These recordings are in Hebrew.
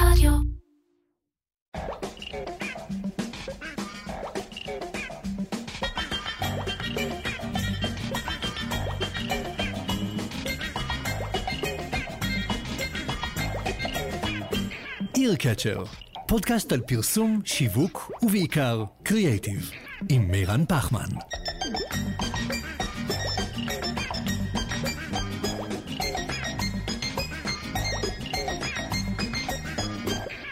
רדיו. איר פודקאסט על פרסום, שיווק ובעיקר קריאייטיב, עם מירן פחמן.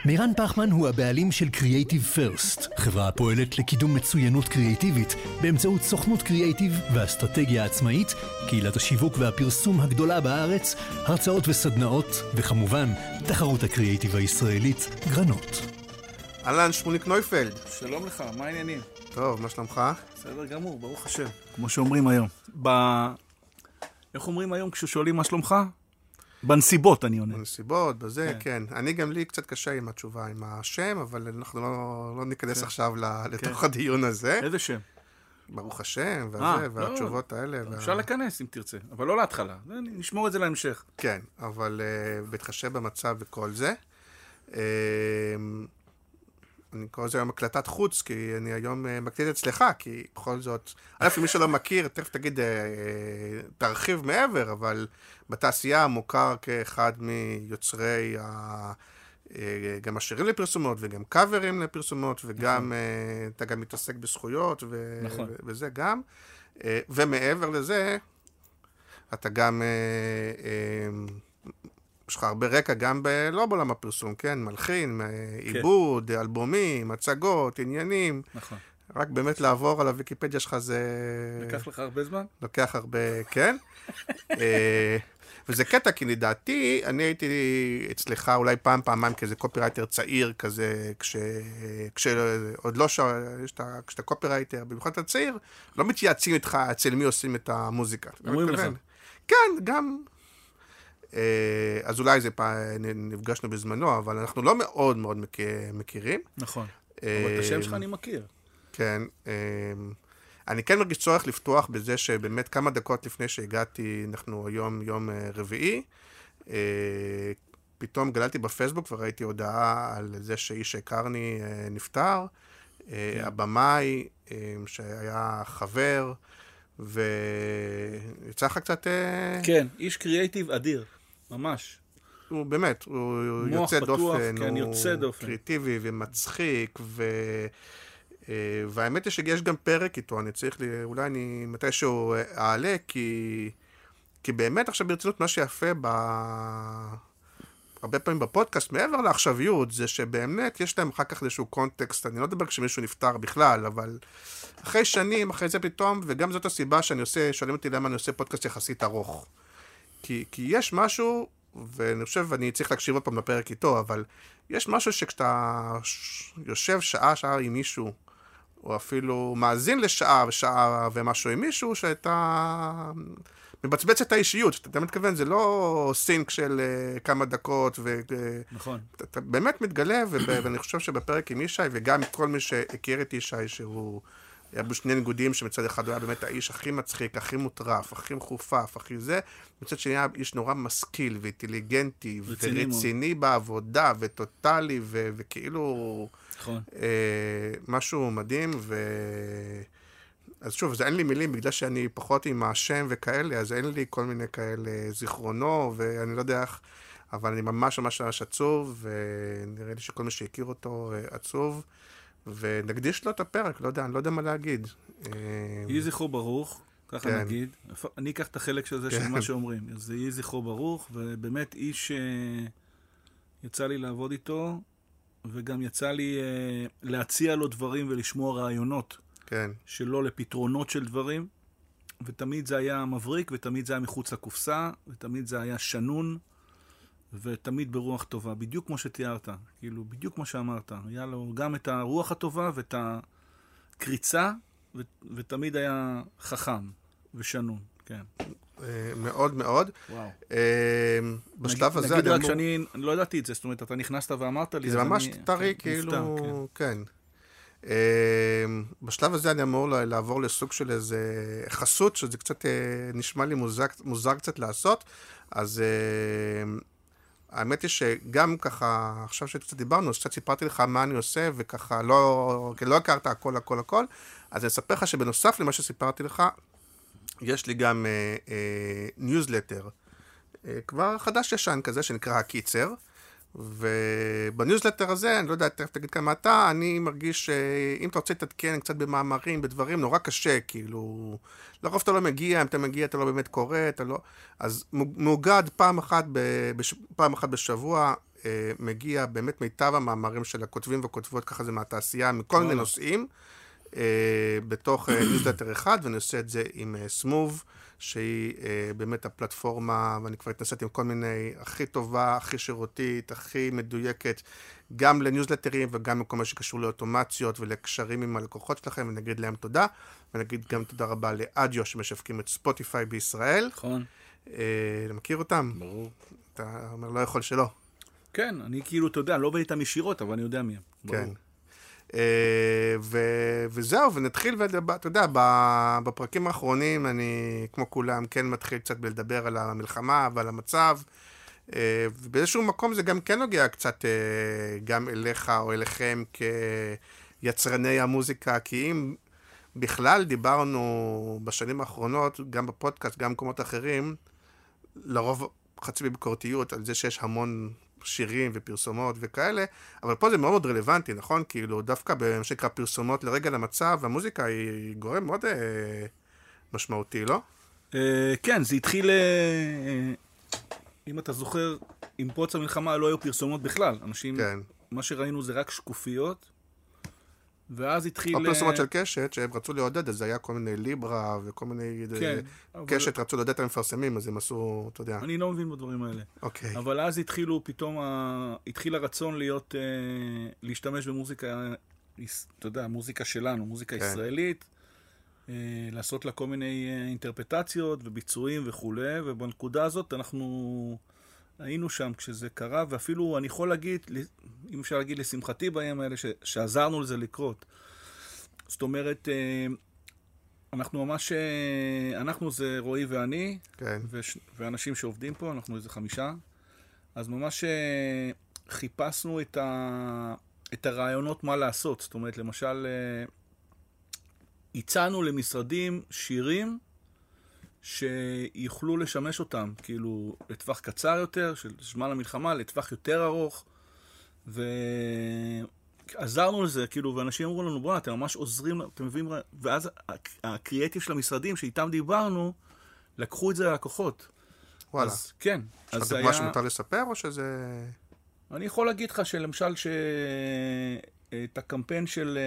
מירן פחמן הוא הבעלים של Creative First, חברה הפועלת לקידום מצוינות קריאיטיבית באמצעות סוכנות קריאיטיב ואסטרטגיה עצמאית, קהילת השיווק והפרסום הגדולה בארץ, הרצאות וסדנאות, וכמובן, תחרות הקריאיטיב הישראלית, גרנות. אהלן, שמוליק נויפלד. שלום לך, מה העניינים? טוב, מה שלומך? בסדר גמור, ברוך השם. כמו שאומרים היום. ב... איך אומרים היום כששואלים מה שלומך? בנסיבות, אני עונה. בנסיבות, בזה, כן. כן. אני גם לי קצת קשה עם התשובה, עם השם, אבל אנחנו לא, לא ניכנס כן. עכשיו ל- לתוך הדיון הזה. איזה שם? ברוך השם, אה, וזה, לא, והתשובות האלה. וה- אפשר לכנס אם תרצה, אבל לא להתחלה. נשמור את זה להמשך. כן, אבל uh, בהתחשב במצב וכל זה. Uh, אני קורא לזה היום הקלטת חוץ, כי אני היום uh, מקליט אצלך, כי בכל זאת, א', אם מי שלא מכיר, תכף תגיד, uh, תרחיב מעבר, אבל בתעשייה מוכר כאחד מיוצרי ה... uh, גם השירים לפרסומות וגם קאברים לפרסומות, וגם uh, אתה גם מתעסק בזכויות, ו... נכון. וזה גם. ומעבר לזה, אתה גם, אה, אה, יש לך הרבה רקע גם ב... לא בעולם הפרסום, כן? מלחין, אה, עיבוד, אלבומים, הצגות, עניינים. נכון. רק באמת לעבור על הוויקיפדיה שלך זה... לקח לך הרבה זמן? לוקח הרבה, כן. אה, וזה קטע, כי לדעתי, אני הייתי אצלך אולי פעם, פעמיים כאיזה קופירייטר צעיר כזה, כש... כשעוד לא ש... יש את ה- כשאתה קופירייטר, במיוחד אתה צעיר, לא מתייעצים איתך אצל מי עושים את המוזיקה. אומרים? לך. כן, גם... אה, אז אולי זה פעם, נפגשנו בזמנו, אבל אנחנו לא מאוד מאוד מכיר, מכירים. נכון. אה, אבל את השם שלך אני מכיר. כן. אמ, אני כן מרגיש צורך לפתוח בזה שבאמת כמה דקות לפני שהגעתי, אנחנו היום יום אה, רביעי, אה, פתאום גללתי בפייסבוק וראיתי הודעה על זה שאיש שהכרני אה, נפטר, אה, כן. הבמאי אה, שהיה חבר, ויצא לך קצת... אה, כן, איש קריאייטיב אדיר. ממש. הוא באמת, הוא יוצא פתוח, דופן, כן, הוא יוצא דופן. קריאטיבי ומצחיק, ו... אה, והאמת היא שיש גם פרק איתו, אני צריך, לי, אולי אני מתישהו אעלה, כי, כי באמת עכשיו ברצינות מה שיפה ב... הרבה פעמים בפודקאסט, מעבר לעכשוויות, זה שבאמת יש להם אחר כך איזשהו קונטקסט, אני לא מדבר כשמישהו נפטר בכלל, אבל אחרי שנים, אחרי זה פתאום, וגם זאת הסיבה שאני עושה, שואלים אותי למה אני עושה פודקאסט יחסית ארוך. כי, כי יש משהו, ואני חושב, אני צריך להקשיב עוד פעם לפרק איתו, אבל יש משהו שכשאתה יושב שעה, שעה עם מישהו, או אפילו מאזין לשעה ושעה ומשהו עם מישהו, שאתה מבצבץ את האישיות, אתה מתכוון, זה לא סינק של uh, כמה דקות, ואתה נכון. אתה באמת מתגלה, ואני חושב שבפרק עם ישי, וגם כל מי שהכיר את ישי, שהוא... היה בו שני ניגודים שמצד אחד הוא היה באמת האיש הכי מצחיק, הכי מוטרף, הכי מחופף, הכי זה, מצד שני היה איש נורא משכיל ואינטליגנטי. ורציני בעבודה, וטוטאלי, ו- וכאילו נכון. אה, משהו מדהים, ו... אז שוב, זה אין לי מילים, בגלל שאני פחות עם השם וכאלה, אז אין לי כל מיני כאלה זיכרונו, ואני לא יודע איך, אבל אני ממש ממש ממש עצוב, ונראה לי שכל מי שהכיר אותו אה, עצוב, ונקדיש לו את הפרק, לא יודע, אני לא יודע מה להגיד. אה, יהי זכרו ברוך, ככה כן. נגיד. אני אקח את החלק של זה של כן. מה שאומרים. אז יהי זכרו ברוך, ובאמת איש שיצא לי לעבוד איתו, וגם יצא לי אה, להציע לו דברים ולשמוע רעיונות כן, שלו לפתרונות של דברים, ותמיד זה היה מבריק, ותמיד זה היה מחוץ לקופסה, ותמיד זה היה שנון, ותמיד ברוח טובה, בדיוק כמו שתיארת, כאילו, בדיוק כמו שאמרת. היה לו גם את הרוח הטובה ואת הקריצה, ו- ותמיד היה חכם ושנון, כן. אה, מאוד מאוד. וואו. אה, בשלב הזה נגיד רק. שאני אני לא ידעתי את זה, זאת אומרת, אתה נכנסת ואמרת לי, זה ממש טרי, כן, כאילו, כן. כן. אה, בשלב הזה אני אמור לעבור לסוג של איזה חסות, שזה קצת נשמע לי מוזר, קצת לעשות, אז האמת היא שגם ככה, עכשיו שקצת דיברנו, אז קצת סיפרתי לך מה אני עושה, וככה לא, לא הכרת הכל, הכל, הכל, אז אני אספר לך שבנוסף למה שסיפרתי לך, יש לי גם ניוזלטר, uh, uh, uh, כבר חדש-ישן כזה, שנקרא הקיצר. ובניוזלטר הזה, אני לא יודע, תכף תגיד כמה אתה, אני מרגיש שאם אתה רוצה להתעדכן קצת במאמרים, בדברים, נורא קשה, כאילו, לרוב אתה לא מגיע, אם אתה מגיע אתה לא באמת קורא, אתה לא... אז מאוגד פעם אחת, ב... בש... פעם אחת בשבוע, אה, מגיע באמת מיטב המאמרים של הכותבים והכותבות, ככה זה מהתעשייה, מכל מיני נושאים, אה, בתוך אה, ניוזלטר אחד, ואני עושה את זה עם סמוב. שהיא אה, באמת הפלטפורמה, ואני כבר התנסיתי עם כל מיני, הכי טובה, הכי שירותית, הכי מדויקת, גם לניוזלטרים וגם לכל מה שקשור לאוטומציות ולקשרים עם הלקוחות שלכם, ונגיד להם תודה, ונגיד גם תודה רבה לאדיו שמשווקים את ספוטיפיי בישראל. נכון. אה, אתה מכיר אותם? ברור. אתה אומר, לא יכול שלא. כן, אני כאילו, אתה יודע, לא עובד איתם ישירות, אבל אני יודע מי הם. כן. אה, ו- וזהו, ונתחיל, ואתה יודע, בפרקים האחרונים אני, כמו כולם, כן מתחיל קצת בלדבר על המלחמה ועל המצב, אה, ובאיזשהו מקום זה גם כן נוגע קצת אה, גם אליך או אליכם כיצרני המוזיקה, כי אם בכלל דיברנו בשנים האחרונות, גם בפודקאסט, גם במקומות אחרים, לרוב חצי בביקורתיות על זה שיש המון שירים ופרסומות וכאלה, אבל פה זה מאוד מאוד רלוונטי, נכון? כאילו, דווקא במה שנקרא פרסומות לרגע למצב, המוזיקה היא גורם מאוד אה, משמעותי, לא? אה, כן, זה התחיל, אה, אה, אם אתה זוכר, עם פרוץ המלחמה לא היו פרסומות בכלל. אנשים, כן. מה שראינו זה רק שקופיות. ואז התחיל... או פרסומות של קשת, שהם רצו לעודד, אז זה היה כל מיני ליברה וכל מיני... כן. קשת אבל... רצו לעודד את המפרסמים, אז הם עשו, אתה יודע. אני לא מבין בדברים האלה. אוקיי. אבל אז התחילו פתאום, ה... התחיל הרצון להיות, אה, להשתמש במוזיקה, אתה יודע, מוזיקה שלנו, מוזיקה כן. ישראלית, אה, לעשות לה כל מיני אה, אינטרפטציות וביצועים וכולי, ובנקודה הזאת אנחנו... היינו שם כשזה קרה, ואפילו אני יכול להגיד, אם אפשר להגיד לשמחתי בימים האלה, ש, שעזרנו לזה לקרות. זאת אומרת, אה, אנחנו ממש, אה, אנחנו זה רועי ואני, כן. וש, ואנשים שעובדים פה, אנחנו איזה חמישה, אז ממש אה, חיפשנו את, ה, את הרעיונות מה לעשות. זאת אומרת, למשל, הצענו למשרדים שירים שיוכלו לשמש אותם, כאילו, לטווח קצר יותר, של זמן המלחמה, לטווח יותר ארוך. ועזרנו לזה, כאילו, ואנשים אמרו לנו, בואנה, אתם ממש עוזרים, אתם מביאים... ואז הקריאטיב של המשרדים שאיתם דיברנו, לקחו את זה ללקוחות. וואלה. אז כן. יש לך דוגמה שמותר לספר, או שזה... אני יכול להגיד לך שלמשל, שאת הקמפיין של,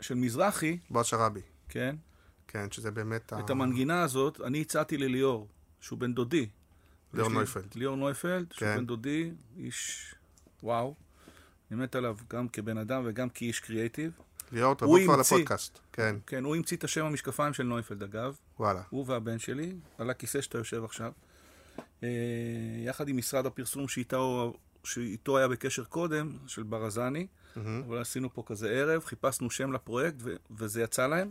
של מזרחי... בועז שרעבי. כן. כן, שזה באמת... את ה... המנגינה הזאת, אני הצעתי לליאור, שהוא בן דודי. ליאור נויפלד. ליאור נויפלד, שהוא כן. בן דודי, איש וואו. אני מת עליו גם כבן אדם וגם כאיש קריאייטיב. ליאור, תבוא כבר לפודקאסט. כן. כן, הוא המציא את השם המשקפיים של נויפלד, אגב. וואלה. הוא והבן שלי, על הכיסא שאתה יושב עכשיו. אה, יחד עם משרד הפרסום שאיתו, שאיתו היה בקשר קודם, של ברזני. Mm-hmm. אבל עשינו פה כזה ערב, חיפשנו שם לפרויקט, ו- וזה יצא להם.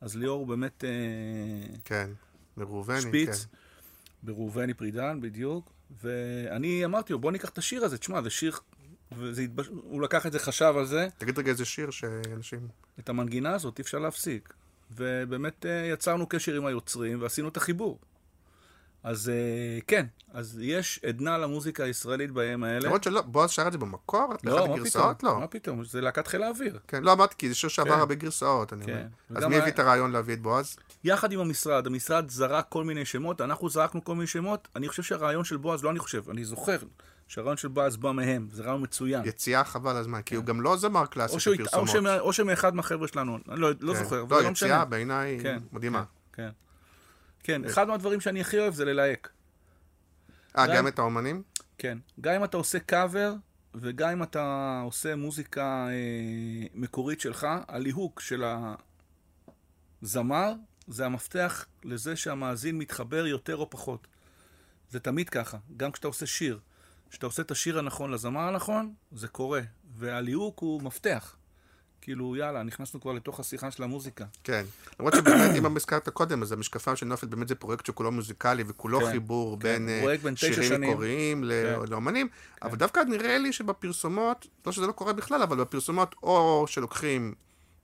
אז ליאור הוא באמת... אה, כן, בראובני, שפיץ, כן. בראובני פרידן, בדיוק. ואני אמרתי לו, בוא ניקח את השיר הזה, תשמע, זה שיר... והתבש... הוא לקח את זה, חשב על זה. תגיד רגע איזה שיר שאנשים... את המנגינה הזאת אי אפשר להפסיק. ובאמת אה, יצרנו קשר עם היוצרים ועשינו את החיבור. אז אה, כן, אז יש עדנה למוזיקה הישראלית בימים האלה. למרות שלא, בועז שר את זה במקור? לא, מה פתאום? לא. מה פתאום? זה להקת חיל האוויר. כן, לא אמרתי, כי זה שיר שעבר כן. הרבה גרסאות, אני אומר. כן. אז מי הביא את הרעיון להביא את בועז? יחד עם המשרד, המשרד זרק כל מיני שמות, אנחנו זרקנו כל מיני שמות, אני חושב שהרעיון של בועז, לא אני חושב, אני זוכר, שהרעיון של בועז בא מהם, זה רעיון מצוין. יציאה חבל הזמן, כי הוא גם לא זמר קלאסי של פרסומות. או שמאחד מהחבר'ה שלנו, אני לא, לא זוכר, לא, לא יציאה בעיניי מדהימה. כן, כן, אחד מהדברים שאני הכי אוהב זה ללהק. אה, גם את האומנים? כן. גם אם אתה עושה קאבר, וגם אם אתה עושה מוזיקה אה, מקורית שלך, הליהוק של הזמר זה המפתח לזה שהמאזין מתחבר יותר או פחות. זה תמיד ככה, גם כשאתה עושה שיר. כשאתה עושה את השיר הנכון לזמר הנכון, זה קורה. והליהוק הוא מפתח. כאילו, יאללה, נכנסנו כבר לתוך השיחה של המוזיקה. כן. למרות שבאמת, אם הזכרת קודם, אז המשקפיים של נופל באמת זה פרויקט שכולו מוזיקלי וכולו כן, חיבור כן, בין אה, תשע שירים. מקוריים כן. לאומנים, אבל דווקא נראה לי שבפרסומות, לא שזה לא קורה בכלל, אבל בפרסומות או שלוקחים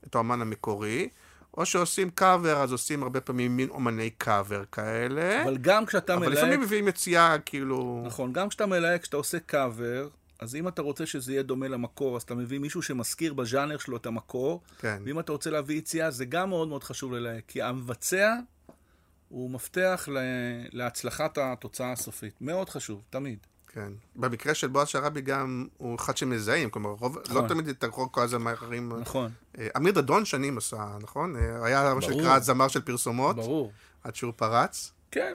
את האומן המקורי, או שעושים קאבר, אז עושים הרבה פעמים מין אומני קאבר כאלה. אבל גם כשאתה אבל מלהק... לפעמים מביאים יציאה, כאילו... נכון, גם כשאתה מלהק, כשאתה עושה קאבר, אז אם אתה רוצה שזה יהיה דומה למקור, אז אתה מביא מישהו שמזכיר בז'אנר שלו את המקור, כן. ואם אתה רוצה להביא יציאה, זה גם מאוד מאוד חשוב ללהק, כי המבצע הוא מפתח ל... להצלחת התוצאה הסופית. מאוד חשוב, תמיד. כן. במקרה של בועז שראבי גם הוא אחד שמזהים, כלומר, רוב, לא נכון. תמיד את כל הזמרים. נכון, אה, אמיר דדון שנים עשה, נכון? אה, היה מה. שנקרא זמר של פרסומות, ברור. עד שהוא פרץ. כן,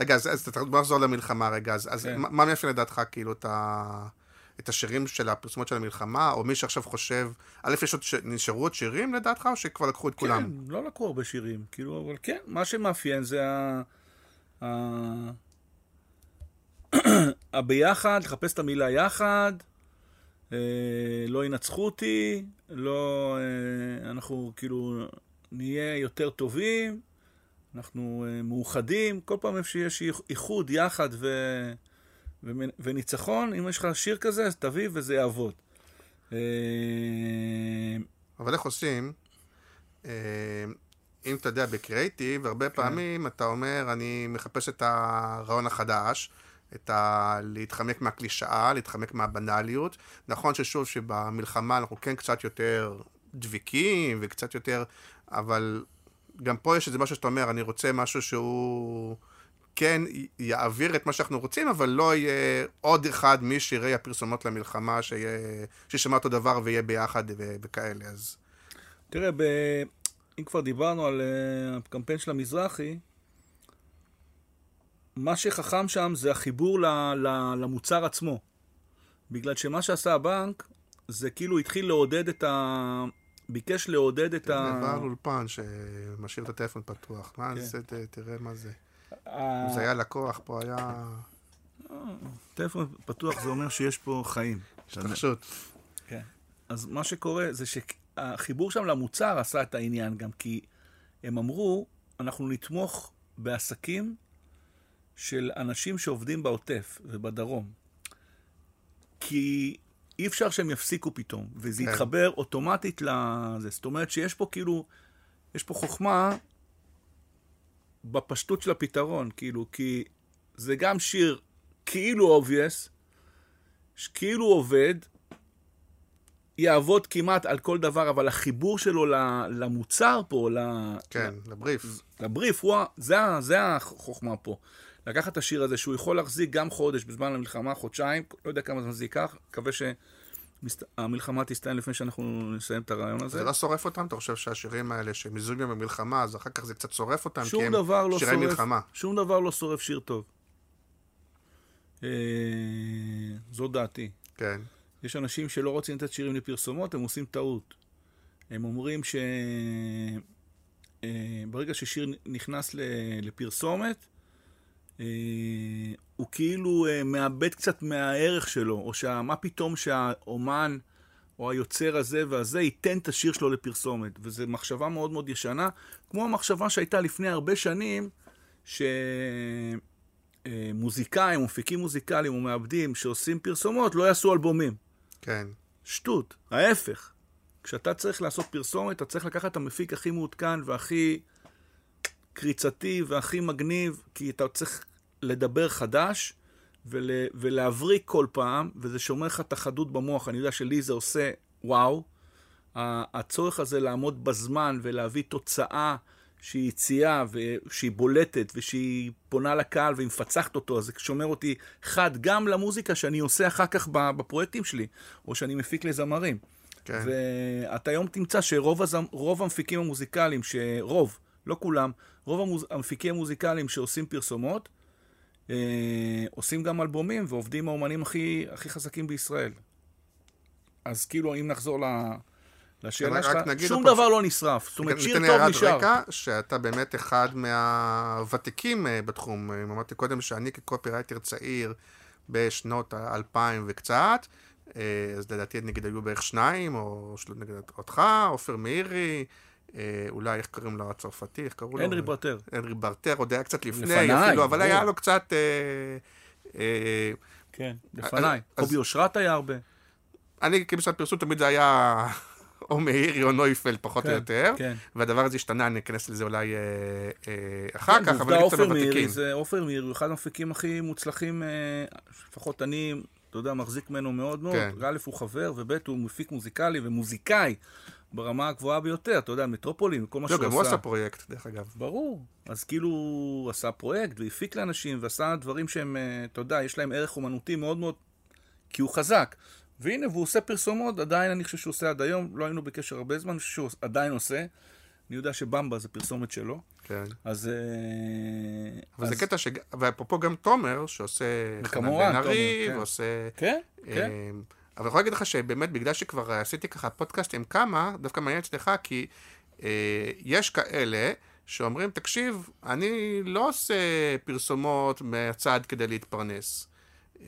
רגע, אז, אז בוא נחזור למלחמה רגע, אז, אז כן. מה מה מאפיין לדעתך כאילו את, ה, את השירים של הפרסומות של המלחמה, או מי שעכשיו חושב, א', יש עוד, ש... נשארו עוד שירים לדעתך, או שכבר לקחו את כולם? כן, לא לקחו הרבה שירים, כאילו, אבל כן, מה שמאפיין זה ה... ה... הביחד, לחפש את המילה יחד, אה, לא ינצחו אותי, לא... אה, אנחנו כאילו נהיה יותר טובים, אנחנו אה, מאוחדים, כל פעם שיש איחוד יחד ו... וניצחון, אם יש לך שיר כזה, אז תביא וזה יעבוד. אה, אבל איך עושים, אה, אם אתה יודע, בקריאיטיב, הרבה פעמים אתה אומר, אני מחפש את הרעיון החדש, את ה... להתחמק מהקלישאה, להתחמק מהבנאליות. נכון ששוב, שבמלחמה אנחנו כן קצת יותר דביקים וקצת יותר, אבל גם פה יש איזה משהו שאתה אומר, אני רוצה משהו שהוא... כן יעביר את מה שאנחנו רוצים, אבל לא יהיה עוד אחד משירי הפרסומות למלחמה שיהיה, שישמע אותו דבר ויהיה ביחד וכאלה, אז... תראה, ב... אם כבר דיברנו על uh, הקמפיין של המזרחי, מה שחכם שם זה החיבור ל... ל... למוצר עצמו. בגלל שמה שעשה הבנק, זה כאילו התחיל לעודד את ה... ביקש לעודד את ה... בעל אולפן שמשאיר את הטלפון פתוח. מה כן. זה, תראה מה זה. ה- אם זה היה לקוח, פה היה טלפון פתוח זה אומר שיש פה חיים. השתרשות. כן. אז מה שקורה זה שהחיבור שם למוצר עשה את העניין גם, כי הם אמרו, אנחנו נתמוך בעסקים של אנשים שעובדים בעוטף ובדרום. כי אי אפשר שהם יפסיקו פתאום, וזה כן. יתחבר אוטומטית לזה. זאת אומרת שיש פה כאילו, יש פה חוכמה בפשטות של הפתרון, כאילו, כי זה גם שיר כאילו obvious, כאילו עובד, יעבוד כמעט על כל דבר, אבל החיבור שלו למוצר פה, ל- כן, לבריף. לבריף, הוא, ה- זה, זה החוכמה פה. לקחת את השיר הזה, שהוא יכול להחזיק גם חודש בזמן המלחמה, חודשיים, לא יודע כמה זמן זה ייקח, מקווה שהמלחמה תסתיים לפני שאנחנו נסיים את הרעיון הזה. זה לא שורף אותם? אתה חושב שהשירים האלה שמזוהים עם המלחמה, אז אחר כך זה קצת שורף אותם? כי הם לא שירי שורף, מלחמה. שום דבר לא שורף שיר טוב. אה, זו דעתי. כן. יש אנשים שלא רוצים לתת שירים לפרסומות, הם עושים טעות. הם אומרים ש... אה, ששיר נכנס לפרסומת, אה, הוא כאילו אה, מאבד קצת מהערך שלו, או שמה פתאום שהאומן או היוצר הזה והזה ייתן את השיר שלו לפרסומת. וזו מחשבה מאוד מאוד ישנה, כמו המחשבה שהייתה לפני הרבה שנים, שמוזיקאים, מפיקים מוזיקליים ומעבדים שעושים פרסומות לא יעשו אלבומים. כן. שטות, ההפך. כשאתה צריך לעשות פרסומת, אתה צריך לקחת את המפיק הכי מעודכן והכי קריצתי והכי מגניב, כי אתה צריך לדבר חדש ול, ולהבריק כל פעם, וזה שומר לך את החדות במוח. אני יודע שלי זה עושה וואו. הצורך הזה לעמוד בזמן ולהביא תוצאה שהיא יציאה ושהיא בולטת ושהיא פונה לקהל והיא מפצחת אותו, אז זה שומר אותי חד גם למוזיקה שאני עושה אחר כך בפרויקטים שלי, או שאני מפיק לזמרים. כן. ואתה היום תמצא שרוב הזמ... המפיקים המוזיקליים, שרוב, לא כולם, רוב המוז... המפיקים המוזיקליים שעושים פרסומות, אה, עושים גם אלבומים ועובדים האומנים הכי, הכי חזקים בישראל. אז כאילו, אם נחזור ל... לשאלה שלך, שום דבר לא נשרף. זאת אומרת, שיר ניתן טוב הערת נשאר. רקע, שאתה באמת אחד מהוותיקים אה, בתחום. אה, אמרתי קודם שאני כקופירייטר צעיר בשנות האלפיים וקצת, אה, אז לדעתי נגיד היו בערך שניים, או נגיד אותך, עופר מאירי, אולי איך קוראים לו הצרפתי, איך קראו לו? הנרי ברטר. הנרי ברטר, עוד היה קצת לפני, לפניי, אפילו, אבל. היה לו קצת... אה, אה, כן, לפניי. אז- קובי אושרת היה הרבה. אני כמשרד פרסום תמיד זה היה או מאירי או נויפלד, פחות או כן, יותר. כן. והדבר הזה השתנה, אני אכנס לזה אולי אה, אה, אחר כן, כך, אבל אני קצת עופר מאירי, מהוותיקים. זה עופר מאירי, הוא אחד המפיקים הכי מוצלחים, אה, לפחות אני, אתה יודע, מחזיק ממנו מאוד מאוד. כן. א', הוא חבר, וב', הוא מפיק מוזיקלי ומוזיקאי ברמה הגבוהה ביותר, אתה יודע, מטרופולין, כל מה לא, שהוא גם הוא עשה. עשה פרויקט, דרך אגב. ברור. אז כאילו, הוא עשה פרויקט והפיק לאנשים ועשה דברים שהם, אה, אתה יודע, יש להם ערך אומנותי מאוד מאוד, כי הוא חזק. והנה, והוא עושה פרסומות, עדיין אני חושב שהוא עושה עד היום, לא היינו בקשר הרבה זמן, שהוא עדיין עושה. אני יודע שבמבה זה פרסומת שלו, כן. אז... אה, אבל אז- זה קטע ש... ואפרופו גם תומר, שעושה... חנן בן ארי, תומר, כן. ועושה... כן, כן. אה, אבל אני יכול להגיד לך שבאמת, בגלל שכבר עשיתי ככה פודקאסט עם כמה, דווקא מעניין אצלך, כי אה, יש כאלה שאומרים, תקשיב, אני לא עושה פרסומות מהצד כדי להתפרנס.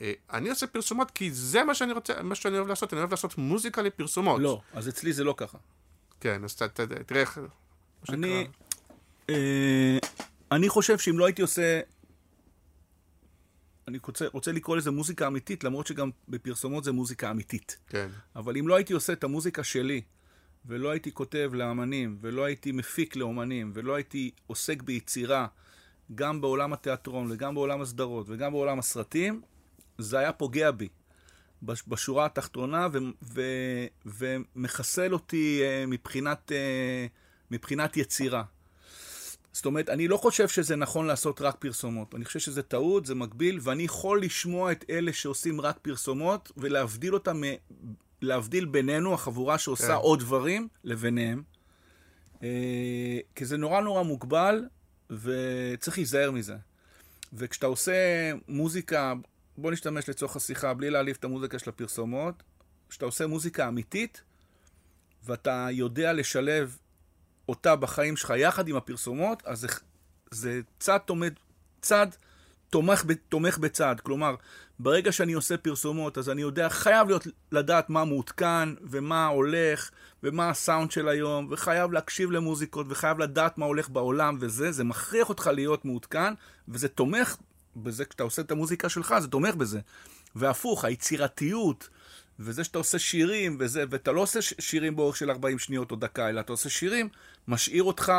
אה, אני עושה פרסומות כי זה מה שאני רוצה, מה שאני אוהב לעשות, אני אוהב לעשות מוזיקה לפרסומות. לא, אז אצלי זה לא ככה. כן, אז ת- ת- תראה איך... אני, אני חושב שאם לא הייתי עושה... אני רוצה, רוצה לקרוא לזה מוזיקה אמיתית, למרות שגם בפרסומות זה מוזיקה אמיתית. כן, אבל אם לא הייתי עושה את המוזיקה שלי, ולא הייתי כותב לאמנים, ולא הייתי מפיק לאמנים, ולא הייתי עוסק ביצירה, גם בעולם התיאטרון, וגם בעולם הסדרות, וגם בעולם הסרטים, זה היה פוגע בי. בש- בשורה התחתונה, ו- ו- ומחסל אותי אה, מבחינת, אה, מבחינת יצירה. זאת אומרת, אני לא חושב שזה נכון לעשות רק פרסומות. אני חושב שזה טעות, זה מגביל, ואני יכול לשמוע את אלה שעושים רק פרסומות, ולהבדיל אותם, מ- להבדיל בינינו, החבורה שעושה כן. עוד דברים, לביניהם. אה, כי זה נורא נורא מוגבל, וצריך להיזהר מזה. וכשאתה עושה מוזיקה, בוא נשתמש לצורך השיחה, בלי להעליב את המוזיקה של הפרסומות, כשאתה עושה מוזיקה אמיתית, ואתה יודע לשלב אותה בחיים שלך יחד עם הפרסומות, אז זה, זה צד, תומד, צד תומך, תומך בצד. כלומר, ברגע שאני עושה פרסומות, אז אני יודע, חייב להיות, לדעת מה מעודכן, ומה הולך, ומה הסאונד של היום, וחייב להקשיב למוזיקות, וחייב לדעת מה הולך בעולם, וזה, זה מכריח אותך להיות מעודכן, וזה תומך בזה, כשאתה עושה את המוזיקה שלך, זה תומך בזה. והפוך, היצירתיות, וזה שאתה עושה שירים, וזה, ואתה לא עושה שירים באורך של 40 שניות או דקה, אלא אתה עושה שירים, משאיר אותך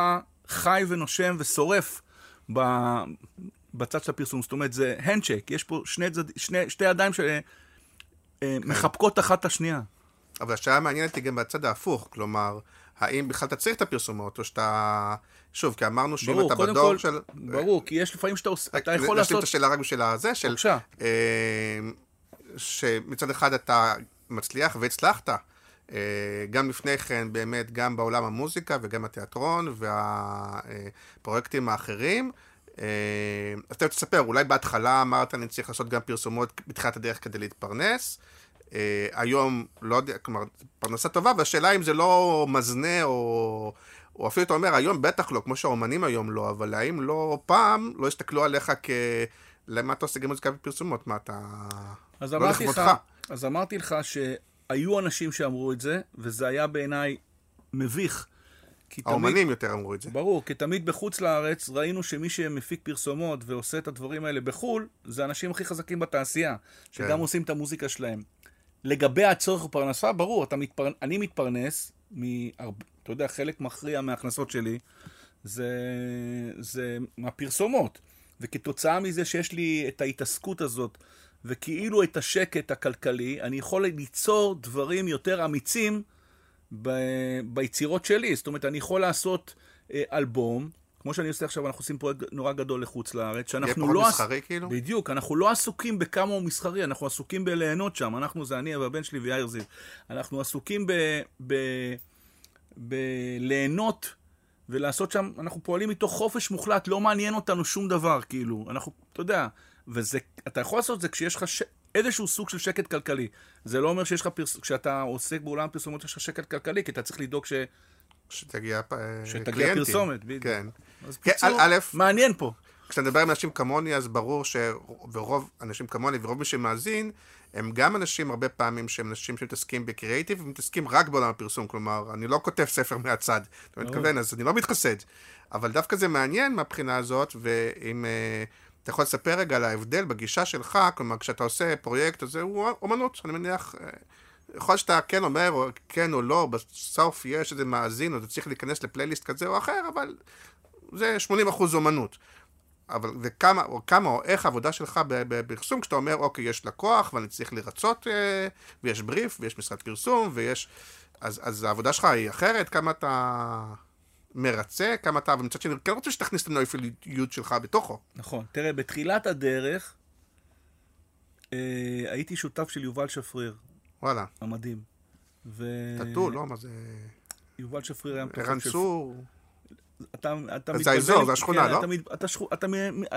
חי ונושם ושורף ב, בצד של הפרסום. זאת אומרת, זה הנדשק, יש פה שני, צד, שני, שתי ידיים שמחבקות אחת את השנייה. אבל השאלה המעניינת היא גם בצד ההפוך, כלומר, האם בכלל אתה צריך את הפרסומות, או שאתה... שוב, כי אמרנו שאם אתה בדור כל, של... ברור, כי יש לפעמים שאתה עושה, אתה יכול להשלים לעשות... את השאלה רק בשביל הזה, של... בבקשה. אה, שמצד אחד אתה מצליח והצלחת. אה, גם לפני כן, באמת, גם בעולם המוזיקה וגם התיאטרון והפרויקטים האחרים. אה, אז אתה תספר, אולי בהתחלה אמרת, אני צריך לעשות גם פרסומות בתחילת הדרך כדי להתפרנס. אה, היום, לא יודע, כלומר, פרנסה טובה, והשאלה אם זה לא מזנה או... או אפילו אתה אומר, היום בטח לא, כמו שהאומנים היום לא, אבל האם לא פעם לא הסתכלו עליך כ... למה אתה עושה גם מוזיקה ופרסומות? מה אתה... אז לא אמרתי לך. אז אמרתי לך שהיו אנשים שאמרו את זה, וזה היה בעיניי מביך. כי תמיד, האומנים יותר אמרו את זה. ברור, כי תמיד בחוץ לארץ ראינו שמי שמפיק פרסומות ועושה את הדברים האלה בחו"ל, זה האנשים הכי חזקים בתעשייה, שגם כן. עושים את המוזיקה שלהם. לגבי הצורך בפרנסה, ברור, מתפר... אני מתפרנס, מהרב... אתה יודע, חלק מכריע מההכנסות שלי זה, זה מהפרסומות. וכתוצאה מזה שיש לי את ההתעסקות הזאת, וכאילו את השקט הכלכלי, אני יכול ליצור דברים יותר אמיצים ב- ביצירות שלי. זאת אומרת, אני יכול לעשות אה, אלבום, כמו שאני עושה עכשיו, אנחנו עושים פרויקט נורא גדול לחוץ לארץ, יהיה שאנחנו פחות לא... מסחרי כאילו? בדיוק, אנחנו לא עסוקים בכמה הוא מסחרי, אנחנו עסוקים בליהנות שם. אנחנו, זה אני והבן שלי ויאיר זיו. אנחנו עסוקים ב... ב... בליהנות ולעשות שם, אנחנו פועלים מתוך חופש מוחלט, לא מעניין אותנו שום דבר, כאילו. אנחנו, אתה יודע, וזה, אתה יכול לעשות את זה כשיש לך ש... איזשהו סוג של שקט כלכלי. זה לא אומר שיש לך, פרס... כשאתה עוסק בעולם פרסומות יש לך שקט כלכלי, כי אתה צריך לדאוג ש... שתגיע אה, שתגיע קליינטים. פרסומת, בדיוק. כן. אז כן, בקיצור, א', מעניין פה. כשאתה מדבר עם אנשים כמוני, אז ברור ש... ורוב אנשים כמוני ורוב מי שמאזין, הם גם אנשים הרבה פעמים שהם אנשים שמתעסקים בקריאייטיב, ומתעסקים רק בעולם הפרסום, כלומר, אני לא כותב ספר מהצד, אתה מתכוון, אז אני לא מתחסד. אבל דווקא זה מעניין מהבחינה הזאת, ואם uh, אתה יכול לספר רגע על ההבדל בגישה שלך, כלומר, כשאתה עושה פרויקט, אז הוא אומנות, אני מניח, uh, יכול להיות שאתה כן אומר, או כן או לא, בסוף יש איזה מאזין, או אתה צריך להיכנס לפלייליסט כזה או אחר, אבל זה 80% אומנות. אבל וכמה, או כמה, או איך העבודה שלך בפרסום, כשאתה אומר, אוקיי, יש לקוח, ואני צריך לרצות, אה, ויש בריף, ויש משרד פרסום, ויש... אז, אז העבודה שלך היא אחרת, כמה אתה מרצה, כמה אתה... ומצד שני, כן רוצה שתכניס את הנויפליות שלך בתוכו. נכון. תראה, בתחילת הדרך, אה, הייתי שותף של יובל שפריר. וואלה. המדהים. ו... טאטו, לא, מה זה... יובל שפריר היה ערן צור. אתה, אתה זה האזור, זה השכונה, כן, לא? אתה, אתה, שכו- אתה,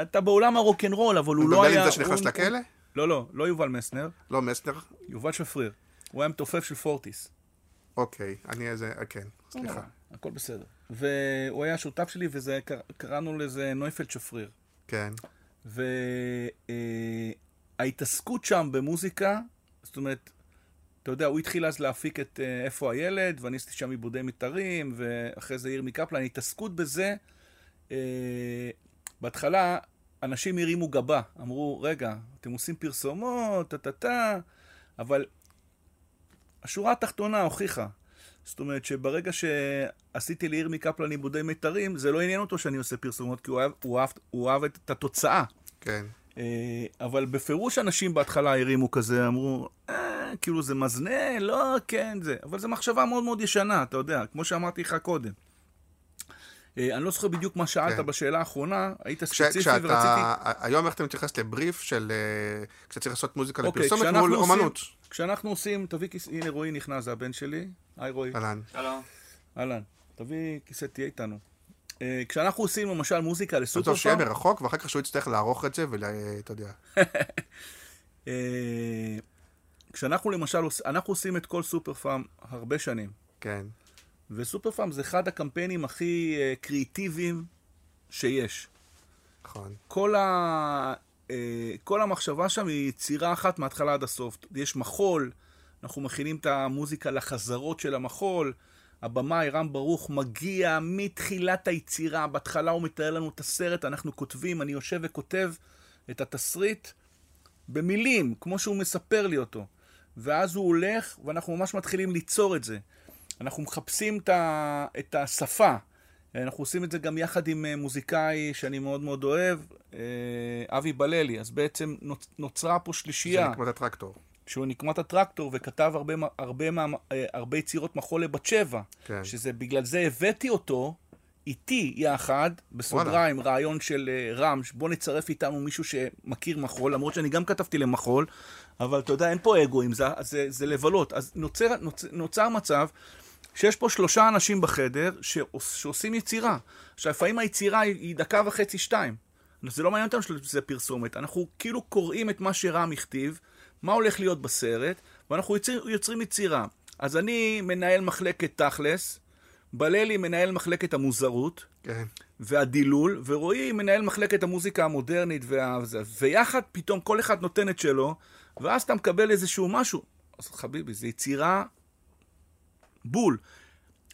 אתה בעולם הרוקנרול, אבל הוא לא מדבר היה... עם זה שנכנס לכלא? לא, לא, לא יובל מסנר, לא, מסנר? יובל שפריר. הוא היה מתופף של פורטיס. אוקיי, אני איזה... כן, סליחה. הכל בסדר. והוא היה שותף שלי, וזה, קר- קראנו לזה נויפלד שפריר. כן, וההתעסקות שם במוזיקה, זאת אומרת, אתה יודע, הוא התחיל אז להפיק את אה, איפה הילד, ואני עשיתי שם עיבודי מתארים, ואחרי זה ירמי קפלן, התעסקות בזה, אה, בהתחלה אנשים הרימו גבה, אמרו, רגע, אתם עושים פרסומות, טה-טה-טה, אבל השורה התחתונה הוכיחה. זאת אומרת שברגע שעשיתי לירמי קפלן עיבודי מיתרים, זה לא עניין אותו שאני עושה פרסומות, כי הוא אהב, הוא אהב, הוא אהב את התוצאה. כן. אה, אבל בפירוש אנשים בהתחלה הרימו כזה, אמרו, אה, כאילו זה מזנה, לא, כן, זה. אבל זו מחשבה מאוד מאוד ישנה, אתה יודע, כמו שאמרתי לך קודם. אה, אני לא זוכר בדיוק מה שאלת כן. בשאלה האחרונה, היית ספציפי ורציתי... כשאתה... היום איך אתה מתייחס לבריף של... אה, כשאתה צריך לעשות מוזיקה אוקיי, לפרסומת כשאנחנו מול עושים- אומנות. כשאנחנו עושים, תביא כיסא, הנה רועי נכנס, זה הבן שלי. היי רועי. אהלן. שלום. אהלן. תביא כיסא, תהיה איתנו. אה, כשאנחנו עושים למשל מוזיקה לסופר טוב שיהיה פארם, מרחוק, ואחר כך שהוא יצטרך לערוך את זה, ואתה יודע. אה, כשאנחנו למשל, אנחנו עושים את כל סופר פארם הרבה שנים. כן. וסופר פארם זה אחד הקמפיינים הכי אה, קריאיטיביים שיש. נכון. כל, ה, אה, כל המחשבה שם היא יצירה אחת מההתחלה עד הסוף. יש מחול, אנחנו מכינים את המוזיקה לחזרות של המחול, הבמאי רם ברוך מגיע מתחילת היצירה, בהתחלה הוא מתאר לנו את הסרט, אנחנו כותבים, אני יושב וכותב את התסריט במילים, כמו שהוא מספר לי אותו. ואז הוא הולך, ואנחנו ממש מתחילים ליצור את זה. אנחנו מחפשים את, ה, את השפה. אנחנו עושים את זה גם יחד עם אה, מוזיקאי שאני מאוד מאוד אוהב, אה, אבי בללי. אז בעצם נוצ- נוצרה פה זה שלישייה, נקמת הטרקטור. שהוא נקמת הטרקטור וכתב הרבה, הרבה, אה, הרבה יצירות מחול לבת שבע. כן. שזה בגלל זה הבאתי אותו איתי יחד, בסוגריים, רעיון של רם, בוא נצרף איתנו מישהו שמכיר מחול, למרות שאני גם כתבתי למחול, אבל אתה יודע, אין פה אגואים, זה, זה, זה לבלות. אז נוצר, נוצר, נוצר מצב שיש פה שלושה אנשים בחדר שעוש, שעושים יצירה. עכשיו, לפעמים היצירה היא, היא דקה וחצי, שתיים. זה לא מעניין אותנו שזה פרסומת. אנחנו כאילו קוראים את מה שרם הכתיב, מה הולך להיות בסרט, ואנחנו יוצר, יוצרים יצירה. אז אני מנהל מחלקת תכלס, בללי מנהל מחלקת המוזרות, כן. והדילול, ורועי מנהל מחלקת המוזיקה המודרנית, וה... ויחד פתאום כל אחד נותן את שלו, ואז אתה מקבל איזשהו משהו. אז חביבי, זו יצירה בול.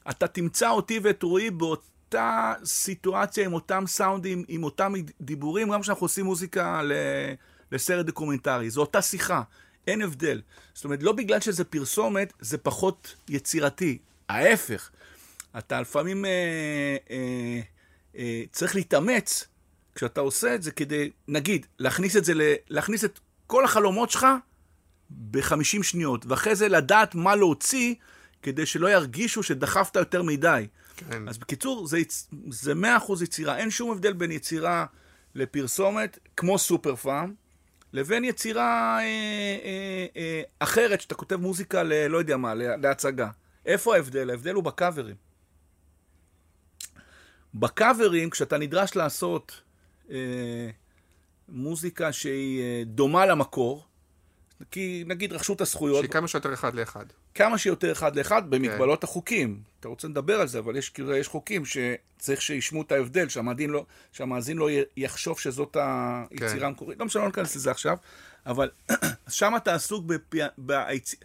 אתה תמצא אותי ואת רועי באותה סיטואציה, עם אותם סאונדים, עם אותם דיבורים, גם כשאנחנו עושים מוזיקה. לסרט דוקומנטרי. זו אותה שיחה, אין הבדל. זאת אומרת, לא בגלל שזה פרסומת, זה פחות יצירתי. ההפך. אתה לפעמים אה, אה, אה, צריך להתאמץ כשאתה עושה את זה כדי, נגיד, להכניס את זה, ל... להכניס את כל החלומות שלך ב-50 שניות, ואחרי זה לדעת מה להוציא כדי שלא ירגישו שדחפת יותר מדי. כן. אז בקיצור, זה, זה 100% יצירה. אין שום הבדל בין יצירה לפרסומת, כמו סופר פארם, לבין יצירה אה, אה, אה, אחרת, שאתה כותב מוזיקה ל... לא יודע מה, לה- להצגה. איפה ההבדל? ההבדל הוא בקאברים. בקאברים, כשאתה נדרש לעשות אה, מוזיקה שהיא אה, דומה למקור, כי נגיד רכשו את הזכויות, שהיא כמה שיותר אחד לאחד. כמה שיותר אחד לאחד כן. במגבלות החוקים. אתה רוצה לדבר על זה, אבל יש, כאילו, יש חוקים שצריך שישמעו את ההבדל, שהמאזין לא, שהמאזין לא יחשוב שזאת היצירה כן. המקורית. לא משנה, לא ניכנס לזה עכשיו, אבל שם אתה עסוק בפי... ביצ...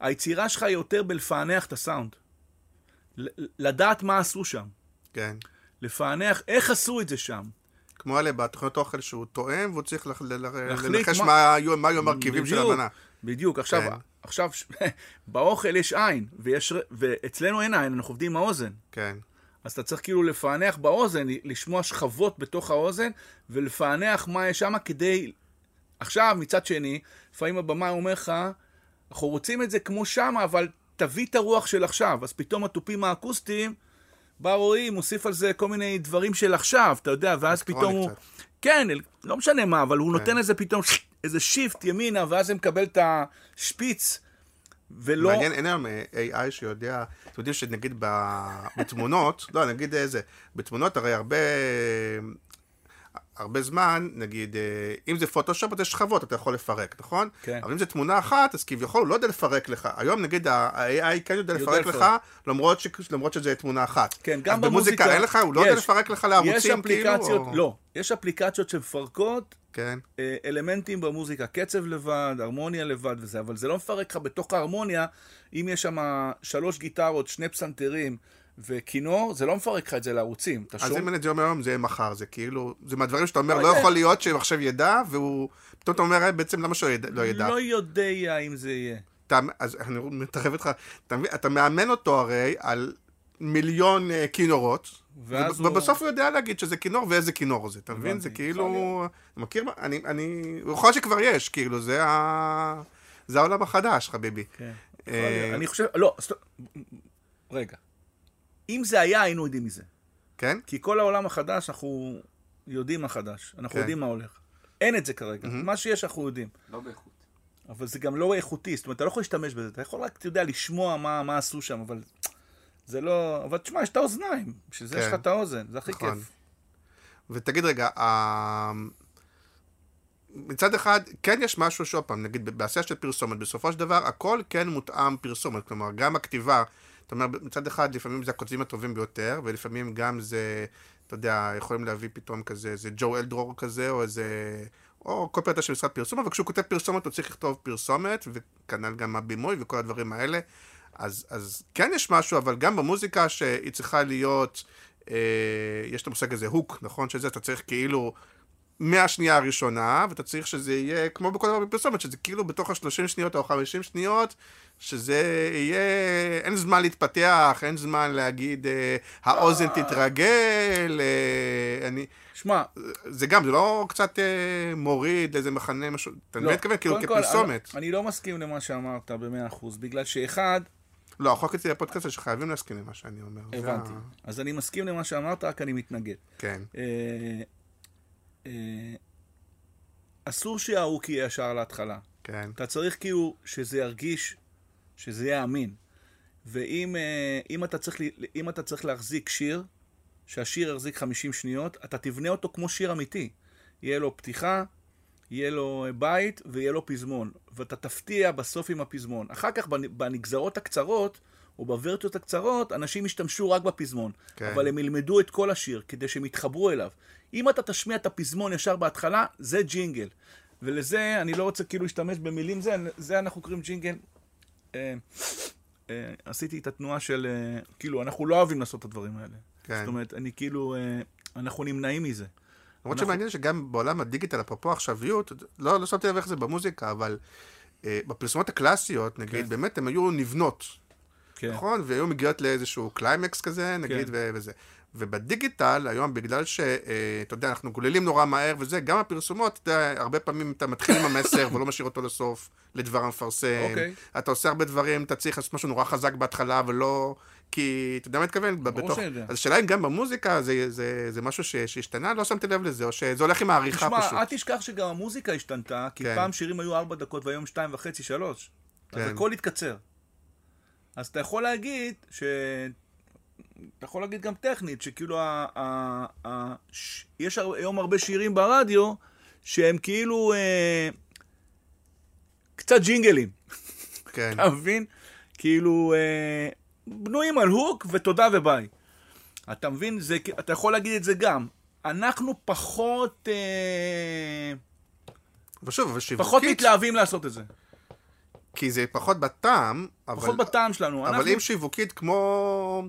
היצירה שלך היא יותר בלפענח את הסאונד. לדעת מה עשו שם. כן. לפענח איך עשו את זה שם. כמו אלה בתוכניות אוכל שהוא טועם, והוא צריך לנחש מה- היו המרכיבים של המנה. בדיוק. עכשיו, כן. עכשיו באוכל יש עין, ויש, ואצלנו אין עין, אנחנו עובדים עם האוזן. כן. אז אתה צריך כאילו לפענח באוזן, לשמוע שכבות בתוך האוזן, ולפענח מה יש שם כדי... עכשיו, מצד שני, לפעמים הבמאי אומר לך, אנחנו רוצים את זה כמו שם, אבל תביא את הרוח של עכשיו. אז פתאום התופים האקוסטיים, בא רועי, מוסיף על זה כל מיני דברים של עכשיו, אתה יודע, ואז פתאום הוא... קצת. כן, לא משנה מה, אבל הוא כן. נותן איזה פתאום, איזה shift ימינה, ואז זה מקבל את השפיץ, ולא... מעניין, אין היום אה, AI שיודע, אתם יודעים שנגיד בתמונות, לא, נגיד איזה, בתמונות הרי הרבה, הרבה זמן, נגיד, אה, אם זה פוטושופ, אז יש שכבות, אתה יכול לפרק, נכון? כן. אבל אם זה תמונה אחת, אז כביכול הוא לא יודע לפרק לך. היום נגיד ה-AI כן יודע לפרק לך. למרות, ש... למרות שזה תמונה אחת. כן, גם במוזיקה במוזיקה אין לך, הוא לא יודע יש. לפרק לך יש לערוצים, כאילו? אפליקציות, או- לא, יש אפליקציות שמפרקות כן, אה, אלמנטים במוזיקה, קצב לבד, הרמוניה לבד וזה, אבל זה לא מפרק לך בתוך ההרמוניה, אם יש שם שלוש גיטרות, שני פסנתרים וכינור, זה לא מפרק לך את זה לערוצים. אתה אז? אם את זה היום, זה יהיה מחר, זה כאילו, זה מהדברים שאתה אומר, לא לא. יכול להיות שמחשב ידע, והוא, פתאום אתה אומר, "אה, בעצם למה שהוא לא ידע? לא יודע אם זה יהיה. אז אני מתערב איתך, אתה, מאמן אותו הרי על מיליון uh, כינורות, הוא- ובסוף הוא יודע להגיד שזה כינור ואיזה כינור זה, אתה מבין? זה יכול כאילו, מכיר? מה? אני, אני, יכול להיות שכבר יש, כאילו, זה ה... זה העולם החדש, חביבי. כן. אה, אני חושב, לא, רגע. אם זה היה, היינו יודעים מזה. כן? כי כל העולם החדש, אנחנו יודעים מה חדש. אנחנו כן. יודעים מה הולך. אין את זה כרגע. מה שיש, אנחנו יודעים. לא באיכות. אבל זה גם לא איכותי, זאת אומרת, אתה לא יכול להשתמש בזה, אתה יכול רק, אתה יודע, לשמוע מה, מה עשו שם, אבל זה לא... אבל תשמע, יש את האוזניים, בשביל זה כן. יש לך את האוזן, זה הכי נכון. כיף. ותגיד רגע, ה... מצד אחד, כן יש משהו שעוד פעם, נגיד בעשייה של פרסומת, בסופו של דבר הכל כן מותאם פרסומת, כלומר גם הכתיבה, אתה אומר, מצד אחד לפעמים זה הכותבים הטובים ביותר, ולפעמים גם זה, אתה יודע, יכולים להביא פתאום כזה, איזה ג'ו אלדרור כזה, או איזה, או כל פרטה של משרד פרסום, אבל כשהוא כותב פרסומת הוא צריך לכתוב פרסומת, וכנ"ל גם הבימוי וכל הדברים האלה, אז, אז כן יש משהו, אבל גם במוזיקה שהיא צריכה להיות, אה, יש את המושג הזה הוק, נכון? שזה, אתה צריך כאילו... מהשנייה הראשונה, ואתה צריך שזה יהיה כמו בכל דבר בפרסומת, שזה כאילו בתוך ה-30 שניות או 50 שניות, שזה יהיה, אין זמן להתפתח, אין זמן להגיד, אה, האוזן תתרגל, אה, אני, שמע, זה גם, זה לא קצת אה, מוריד איזה מחנה, משהו, אתה מבין? מתכוון, כאילו לא. קודם כל, כפרסומת. אני, לא מסכים למה שאמרת במאה אחוז, בגלל שאחד, לא, החוק אצלי בפודקאסט זה שחייבים להסכים למה שאני אומר. זה הבנתי. ה- אז אני מסכים למה שאמרת, רק אני מתנגד. כן, אה, אסור שההוק יהיה ישר להתחלה. כן, אתה צריך כאילו שזה ירגיש, שזה יהיה אמין. ואם אה, אם אתה, צריך, אם אתה צריך להחזיק שיר, שהשיר יחזיק 50 שניות, אתה תבנה אותו כמו שיר אמיתי. יהיה לו פתיחה, יהיה לו אה, בית ויהיה לו פזמון. ואתה תפתיע בסוף עם הפזמון. אחר כך בנ- בנגזרות הקצרות, או בוורטיות הקצרות, אנשים ישתמשו רק בפזמון. כן. אבל הם ילמדו את כל השיר, כדי שהם יתחברו אליו. אם אתה תשמיע את הפזמון ישר בהתחלה, זה ג'ינגל. ולזה, אני לא רוצה כאילו להשתמש במילים זה, זה אנחנו קוראים ג'ינגל. אה, אה, עשיתי את התנועה של, אה, כאילו, אנחנו לא אוהבים לעשות את הדברים האלה. כן. זאת אומרת, אני כאילו, אה, אנחנו נמנעים מזה. למרות אנחנו- שמעניין שגם בעולם הדיגיטל, אפרופו עכשוויות, לא, לא שמתי לב איך זה במוזיקה, אבל אה, בפרסומות הקלאסיות, נגיד, כן. באמת הן היו נבנות, כן. נכון? והיו מגיעות לאיזשהו קליימקס כזה, נגיד, כן. ו- וזה. ובדיגיטל, היום, בגלל שאתה יודע, אנחנו גוללים נורא מהר וזה, גם הפרסומות, אתה יודע, הרבה פעמים אתה מתחיל עם המסר ולא משאיר אותו לסוף, לדבר המפרסם. אוקיי. אתה עושה הרבה דברים, אתה צריך לעשות משהו נורא חזק בהתחלה, ולא... כי, אתה יודע מה מתכוון? בתוך... שאני יודע. אז השאלה אם גם במוזיקה זה, זה, זה משהו ש, שהשתנה, לא שמתי לב לזה, או שזה הולך עם העריכה פשוט. תשמע, אל תשכח שגם המוזיקה השתנתה, כי כן. פעם שירים היו ארבע דקות והיום שתיים וחצי, שלוש. אז כן. הכל התקצר. אז אתה יכול להגיד ש... אתה יכול להגיד גם טכנית, שכאילו ה... ה... ה... ש... יש היום הרבה שירים ברדיו, שהם כאילו... אה... קצת ג'ינגלים, כן. אתה מבין? כאילו, אה, בנויים על הוק ותודה וביי. אתה מבין? זה, אתה יכול להגיד את זה גם. אנחנו פחות, אה, אבל שוב, אבל שיווקית, פחות מתלהבים לעשות את זה. כי זה פחות בטעם, אבל... פחות בטעם שלנו. אבל אנחנו- אם שיווקית כמו...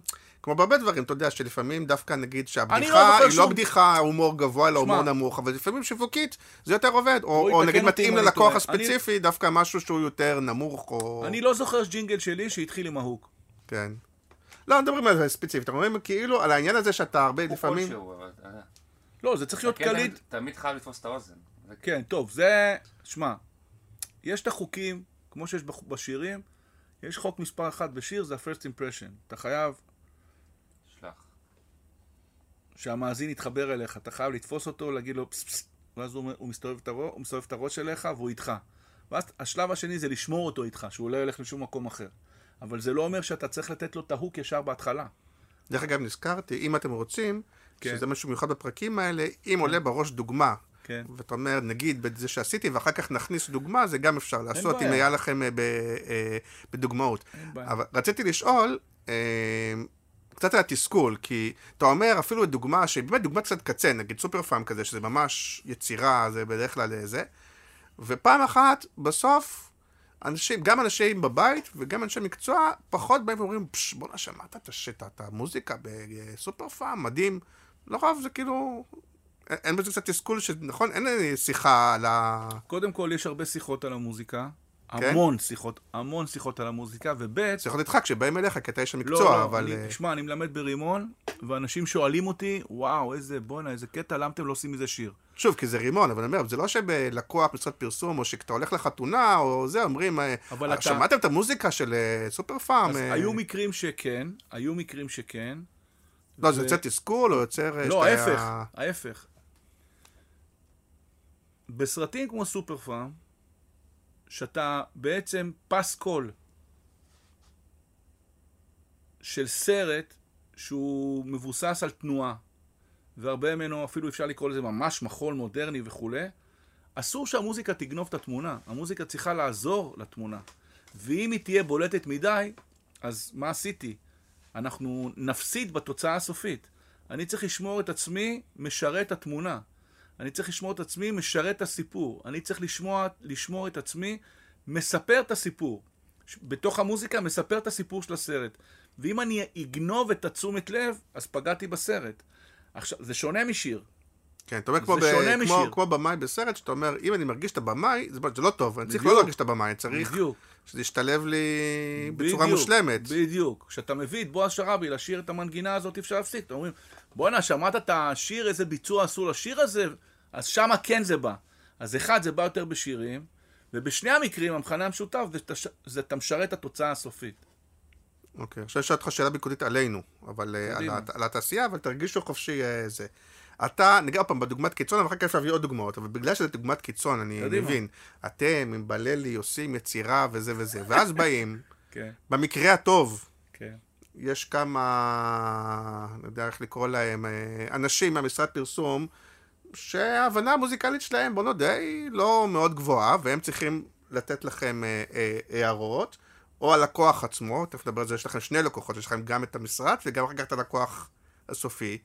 כמו בהרבה דברים, אתה יודע, שלפעמים דווקא נגיד אני לא שהבדיחה זוכר היא לא שום- בדיחה הומור גבוה, אלא. הומור נמוך, אבל לפעמים שיווקית זה יותר עובד, או, או נגיד מתאים אני ללקוח. הספציפי, דווקא משהו שהוא יותר נמוך, או... אני לא זוכר ג'ינגל שלי שהתחיל עם ההוק. כן. לא, מדברים על זה ספציפית, אנחנו מדברים כאילו על העניין הזה שאתה הרבה הוא לפעמים... כלשהו, אבל... יודע. לא, זה צריך להיות כן, קליט. תמיד- תמיד חייב לתפוס את האוזן. זה- כן, טוב, זה... שמע, יש את החוקים, כמו שיש בשירים, יש חוק מספר אחת בשיר, זה ה-first impression. אתה חייב. שהמאזין יתחבר אליך, אתה חייב לתפוס אותו, להגיד לו פס פס, ואז הוא, הוא, מסתובב הראש, הוא מסתובב את הראש אליך והוא איתך. ואז השלב השני זה לשמור אותו איתך, שהוא לא ילך לשום מקום אחר. אבל זה לא אומר שאתה צריך לתת לו את ההוק ישר בהתחלה. דרך אגב, נזכרתי, אם אתם רוצים, כן. שזה משהו מיוחד בפרקים האלה, אם עולה בראש דוגמה, כן. ואתה אומר, נגיד, בזה שעשיתי, ואחר כך נכניס דוגמה, זה גם אפשר לעשות, אם. היה לכם אה, ב- אה, בדוגמאות. אבל רציתי לשאול, אה, קצת על התסכול, כי אתה אומר אפילו דוגמה שהיא באמת דוגמה קצת קצה, נגיד סופר פארם כזה, שזה ממש יצירה, זה בדרך כלל אה, זה, ופעם אחת, בסוף, אנשים, גם אנשים בבית וגם אנשי מקצוע, פחות באים ואומרים, פש, בואנה, שמעת את השטע, את המוזיקה בסופר פארם, מדהים. לרוב זה כאילו, אין- בזה קצת תסכול, שנכון, אין אה, שיחה על ה... קודם כל, יש הרבה שיחות על המוזיקה. כן? המון שיחות, המון שיחות על המוזיקה, וב' שיחות איתך כשבאים אליך, כי אתה איש לא, המקצוע, לא, אבל... אני, אה, תשמע, אני מלמד ברימון, ואנשים שואלים אותי, וואו, איזה, בואנה, איזה קטע, למה אתם לא עושים מזה שיר? שוב, כי זה רימון, אבל אני אומר, זה לא שבלקוח משרד פרסום, או שכשאתה הולך לחתונה, או זה, אומרים, אה, אבל אה, אתה- שמעתם את המוזיקה של סופר פארם? אז אה, היו מקרים שכן, היו מקרים שכן. לא, זה ו- יוצר תסכול, או יוצר... לא, ההפך, ההפך. בסרטים כמו סופר פארם, שאתה בעצם פסקול של סרט שהוא מבוסס על תנועה, והרבה ממנו אפילו אפשר לקרוא לזה ממש מחול מודרני וכולי, אסור שהמוזיקה תגנוב את התמונה. המוזיקה צריכה לעזור לתמונה. ואם היא תהיה בולטת מדי, אז מה עשיתי? אנחנו נפסיד בתוצאה הסופית. אני צריך לשמור את עצמי משרת התמונה. אני צריך לשמור את עצמי משרת את הסיפור. אני צריך לשמוע, לשמור את עצמי מספר את הסיפור. בתוך המוזיקה מספר את הסיפור של הסרט. ואם אני אגנוב את התשומת לב, אז פגעתי בסרט. עכשיו, זה שונה משיר. כן, אתה אומר כמו, ב- כמו. כמו במאי בסרט, שאתה אומר, אם אני מרגיש את הבמאי, זה, זה לא טוב, אני צריך לא בדיוק. להרגיש את הבמאי, אני צריך בדיוק. שזה ישתלב לי בצורה בדיוק, מושלמת. בדיוק. כשאתה מביא את בועז שראבי לשיר את המנגינה הזאת, אפשר להפסיק. אתה אומרים, בואנה, שמעת את השיר, איזה ביצוע עשו לשיר הזה? אז שמה כן זה בא. אז אחד, זה בא יותר בשירים, ובשני המקרים, המכנה המשותף, זה, אתה משרת את התוצאה הסופית. אוקיי, עכשיו אשאל אותך שאלה ביקורתית עלינו, אבל אה, על, על התעשייה, אבל תרגישו חופשי אה, זה. אתה, נגיד עוד פעם, בדוגמת קיצון, אבל אחר כך להביא עוד דוגמאות, אבל בגלל שזה דוגמת קיצון, אני קדימה. מבין, אתם עם בללי עושים יצירה וזה וזה, ואז באים, כן, במקרה הטוב, כן. יש כמה, אני יודע איך לקרוא להם, אה, אנשים מהמשרד פרסום, שההבנה המוזיקלית שלהם, בוא נודה, היא לא מאוד גבוהה, והם צריכים לתת לכם אה, אה, הערות, או הלקוח עצמו, תכף נדבר על זה, יש לכם שני לקוחות, יש לכם גם את המשרד וגם אחר כך את הלקוח הסופי.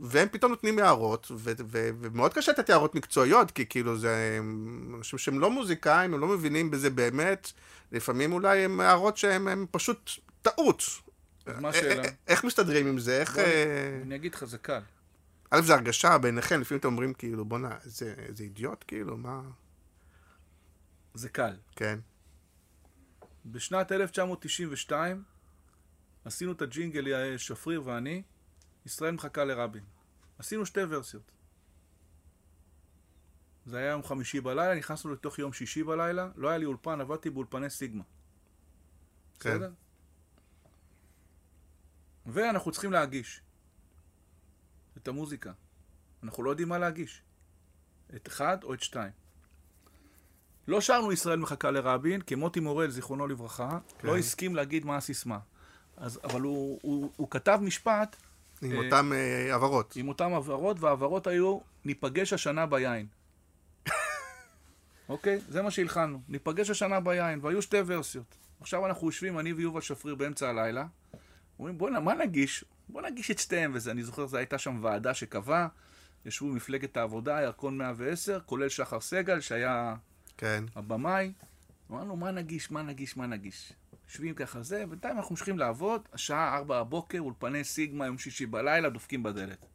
והם פתאום נותנים הערות, ו- ו- ומאוד קשה לתת הערות מקצועיות, כי כאילו זה אנשים שהם לא מוזיקאים, הם לא מבינים בזה באמת, לפעמים אולי הם הערות שהם הם פשוט טעות. אז מה השאלה? א- איך מסתדרים עם זה? איך... אה, אני אגיד לך, זה קל. א', זה הרגשה ביניכם, לפעמים אתם אומרים כאילו, בואנה, איזה איזה אידיוט, כאילו, מה... זה קל. כן. בשנת 1992 עשינו את הג'ינגל, שפריר ואני, ישראל מחכה לרבין. עשינו שתי ורסיות. זה היה יום חמישי בלילה, נכנסנו לתוך יום שישי בלילה, לא היה לי אולפן, עבדתי באולפני סיגמה. כן. בסדר? ואנחנו צריכים להגיש את המוזיקה. אנחנו לא יודעים מה להגיש. את אחד או את שתיים. לא שרנו ישראל מחכה לרבין, כי מוטי מורל, זיכרונו לברכה, כן. לא הסכים להגיד מה הסיסמה. אז, אבל הוא, הוא, הוא כתב משפט עם אה, אותם אה, הבהרות. עם אותן הבהרות, וההבהרות היו, ניפגש השנה ביין. אוקיי? זה מה שהלחנו. ניפגש השנה ביין, והיו שתי ורסיות. עכשיו אנחנו יושבים, אני ויובל שפריר באמצע הלילה, אומרים, בוא'נה, מה נגיש? בוא נגיש את שתיהם וזה. אני זוכר, זו הייתה שם ועדה שקבעה, ישבו מפלגת העבודה, ירקון 110, כולל שחר סגל, שהיה כן. הבמאי. אמרנו, מה נגיש, מה נגיש, מה נגיש? יושבים ככה זה, בינתיים אנחנו ממשיכים לעבוד, השעה ארבע בבוקר, אולפני סיגמה, יום שישי בלילה, דופקים בדלת.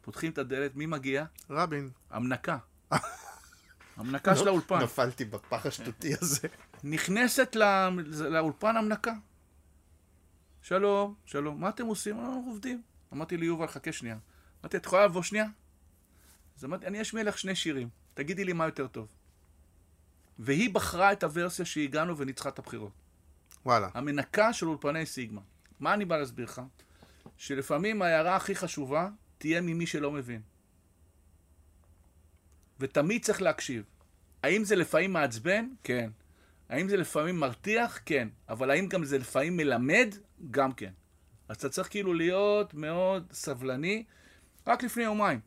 פותחים את הדלת, מי מגיע? רבין. המנקה. המנקה של האולפן. נפלתי בפח השטותי הזה. נכנסת לא, לאולפן המנקה. שלום, שלום, מה אתם עושים? "אה, אנחנו עובדים. אמרתי ליובל, חכה שנייה. אמרתי, את יכולה לבוא שנייה? אז אמרתי, אני אשמיע לך שני שירים, תגידי לי מה יותר טוב. והיא בחרה את הוורסיה שהגענו וניצחה את הבחירות. וואלה. המנקה של אולפני סיגמה. מה אני בא להסביר לך? שלפעמים ההערה הכי חשובה תהיה ממי שלא מבין. ותמיד צריך להקשיב. האם זה לפעמים מעצבן? כן. האם זה לפעמים מרתיח? כן. אבל האם גם זה לפעמים מלמד? גם כן. אז אתה צריך כאילו להיות מאוד סבלני. רק לפני יומיים.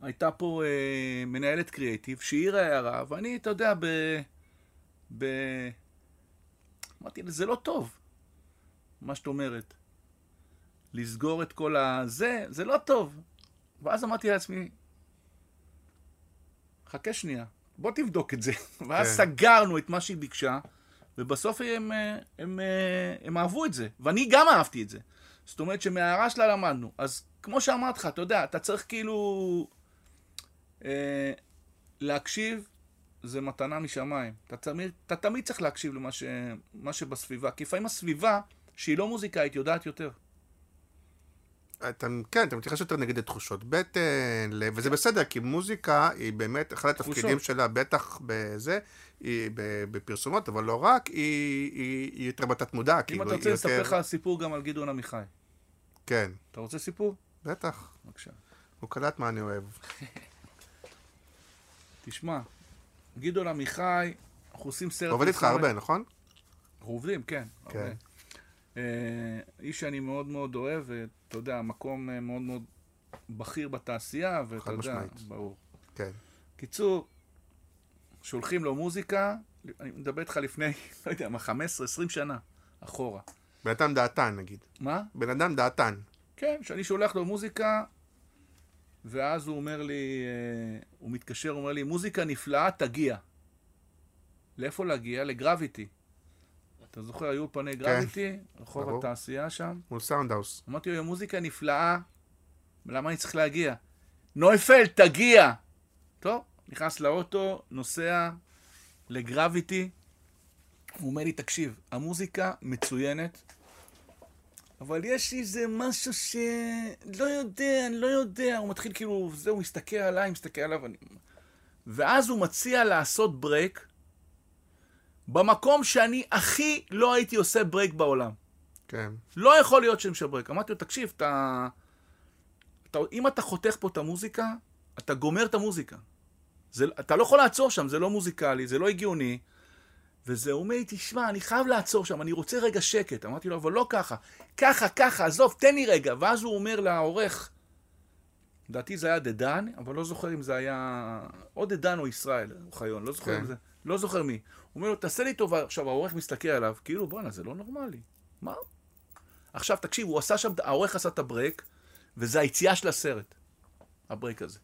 הייתה פה אה, מנהלת קריאיטיב שהעירה הערה, ואני, אתה יודע, ב... ב... אמרתי לה, זה לא טוב, מה שאת אומרת. לסגור את כל הזה, זה לא טוב. ואז אמרתי לעצמי, חכה שנייה, בוא תבדוק את זה. ואז כן. סגרנו את מה שהיא ביקשה, ובסוף הם, הם, הם, הם אהבו את זה, ואני גם אהבתי את זה. זאת אומרת שמההערה שלה למדנו. אז כמו שאמרתי לך, אתה יודע, אתה צריך כאילו אה, להקשיב, זה מתנה משמיים. אתה תמיד, אתה תמיד צריך להקשיב למה ש, שבסביבה, כי לפעמים הסביבה, שהיא לא מוזיקאית, יודעת יותר. אתה, כן, אתה מתייחס יותר נגיד לתחושות בטן, וזה בסדר, כי מוזיקה היא באמת, אחד התפקידים. שלה, בטח בזה, היא בפרסומות, אבל לא רק, היא, היא, היא יותר בתת מודע, אם כאילו, אתה רוצה לספר יותר... לך סיפור גם על גדעון עמיחי. כן, אתה רוצה סיפור? בטח, בבקשה. הוא קלט מה אני אוהב. תשמע, גדעון עמיחי, אנחנו עושים סרט... עובד איתך. הרבה, נכון? אנחנו עובדים, כן. כן. הרבה. אה, איש שאני מאוד מאוד אוהב, ואתה יודע, מקום אה, מאוד מאוד בכיר בתעשייה, ואתה יודע. ברור. כן. קיצור, שולחים לו מוזיקה, אני מדבר איתך לפני, לא יודע מה, 15-20 שנה, אחורה. בן אדם דעתן, נגיד. מה? בן אדם דעתן. כן, שאני שולח לו מוזיקה, ואז הוא אומר לי, אה, הוא מתקשר, הוא אומר לי, מוזיקה נפלאה, תגיע. לאיפה להגיע? לגרביטי. אתה זוכר, היו אולפני גרביטי, רחוב כן. התעשייה שם. מול סאונדהאוס. אמרתי לו, מוזיקה נפלאה, למה אני צריך להגיע? נויפלד, תגיע! טוב, נכנס לאוטו, נוסע לגרביטי. הוא אומר לי, תקשיב, המוזיקה מצוינת, אבל יש איזה משהו ש... לא יודע, אני לא יודע. הוא מתחיל כאילו, זהו, מסתכל עליי, מסתכל עליו, אני... ואז הוא מציע לעשות break במקום שאני הכי לא הייתי עושה break בעולם. כן. לא יכול להיות של break. אמרתי לו, תקשיב, אתה... אתה... אם אתה חותך פה את המוזיקה, אתה גומר את המוזיקה. זה... אתה לא יכול לעצור שם, זה לא מוזיקלי, זה לא הגיוני. וזה אומר לי, תשמע, אני חייב לעצור שם, אני רוצה רגע שקט. אמרתי לו, אבל לא ככה. ככה, ככה, עזוב, תן לי רגע. ואז הוא אומר לעורך, לדעתי זה היה דדן, אבל לא זוכר אם זה היה... או דדן או ישראל אוחיון, לא זוכר כן. אם זה... לא זוכר מי. הוא אומר לו, תעשה לי טובה. עכשיו, העורך מסתכל עליו, כאילו, בואנה, זה לא נורמלי. מה? עכשיו, תקשיב, הוא עשה שם, העורך עשה את הברייק, וזה היציאה של הסרט, הברייק הזה.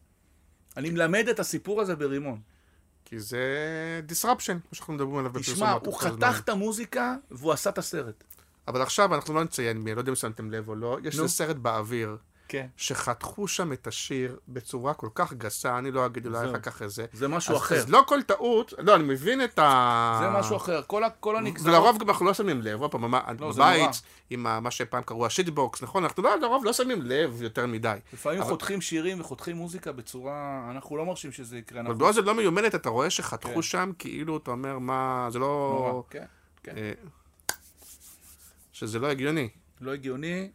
אני מלמד את הסיפור הזה ברימון. כי זה disruption, כמו שאנחנו מדברים עליו בפרסומות. תשמע, הוא. חתך את המוזיקה, והוא עשה את הסרט. אבל עכשיו אנחנו לא נציין מי, לא יודע אם שמתם לב או לא, יש סרט באוויר, כן. שחתכו שם את השיר בצורה כל כך גסה, אני לא אגיד אולי. אחר כך איזה. זה משהו אז- אחר. אז לא כל טעות, לא, אני מבין את ה... זה משהו אחר. כל כל הנגזרות... ולרוב גם אנחנו לא שמים לב, עוד פעם, לא, זה בבית. עם ה- מה שפעם קראו השיטבוקס, נכון? אנחנו לא, לרוב לא שמים לב יותר מדי. לפעמים אבל- חותכים שירים וחותכים מוזיקה בצורה... אנחנו לא מרשים שזה יקרה. אבל אנחנו... באוזן לא מיומנת, אתה רואה שחתכו כן. שם, כאילו, אתה אומר, מה, זה לא... נורא. כן, כן. אה, שזה לא הגיוני. לא הגיוני.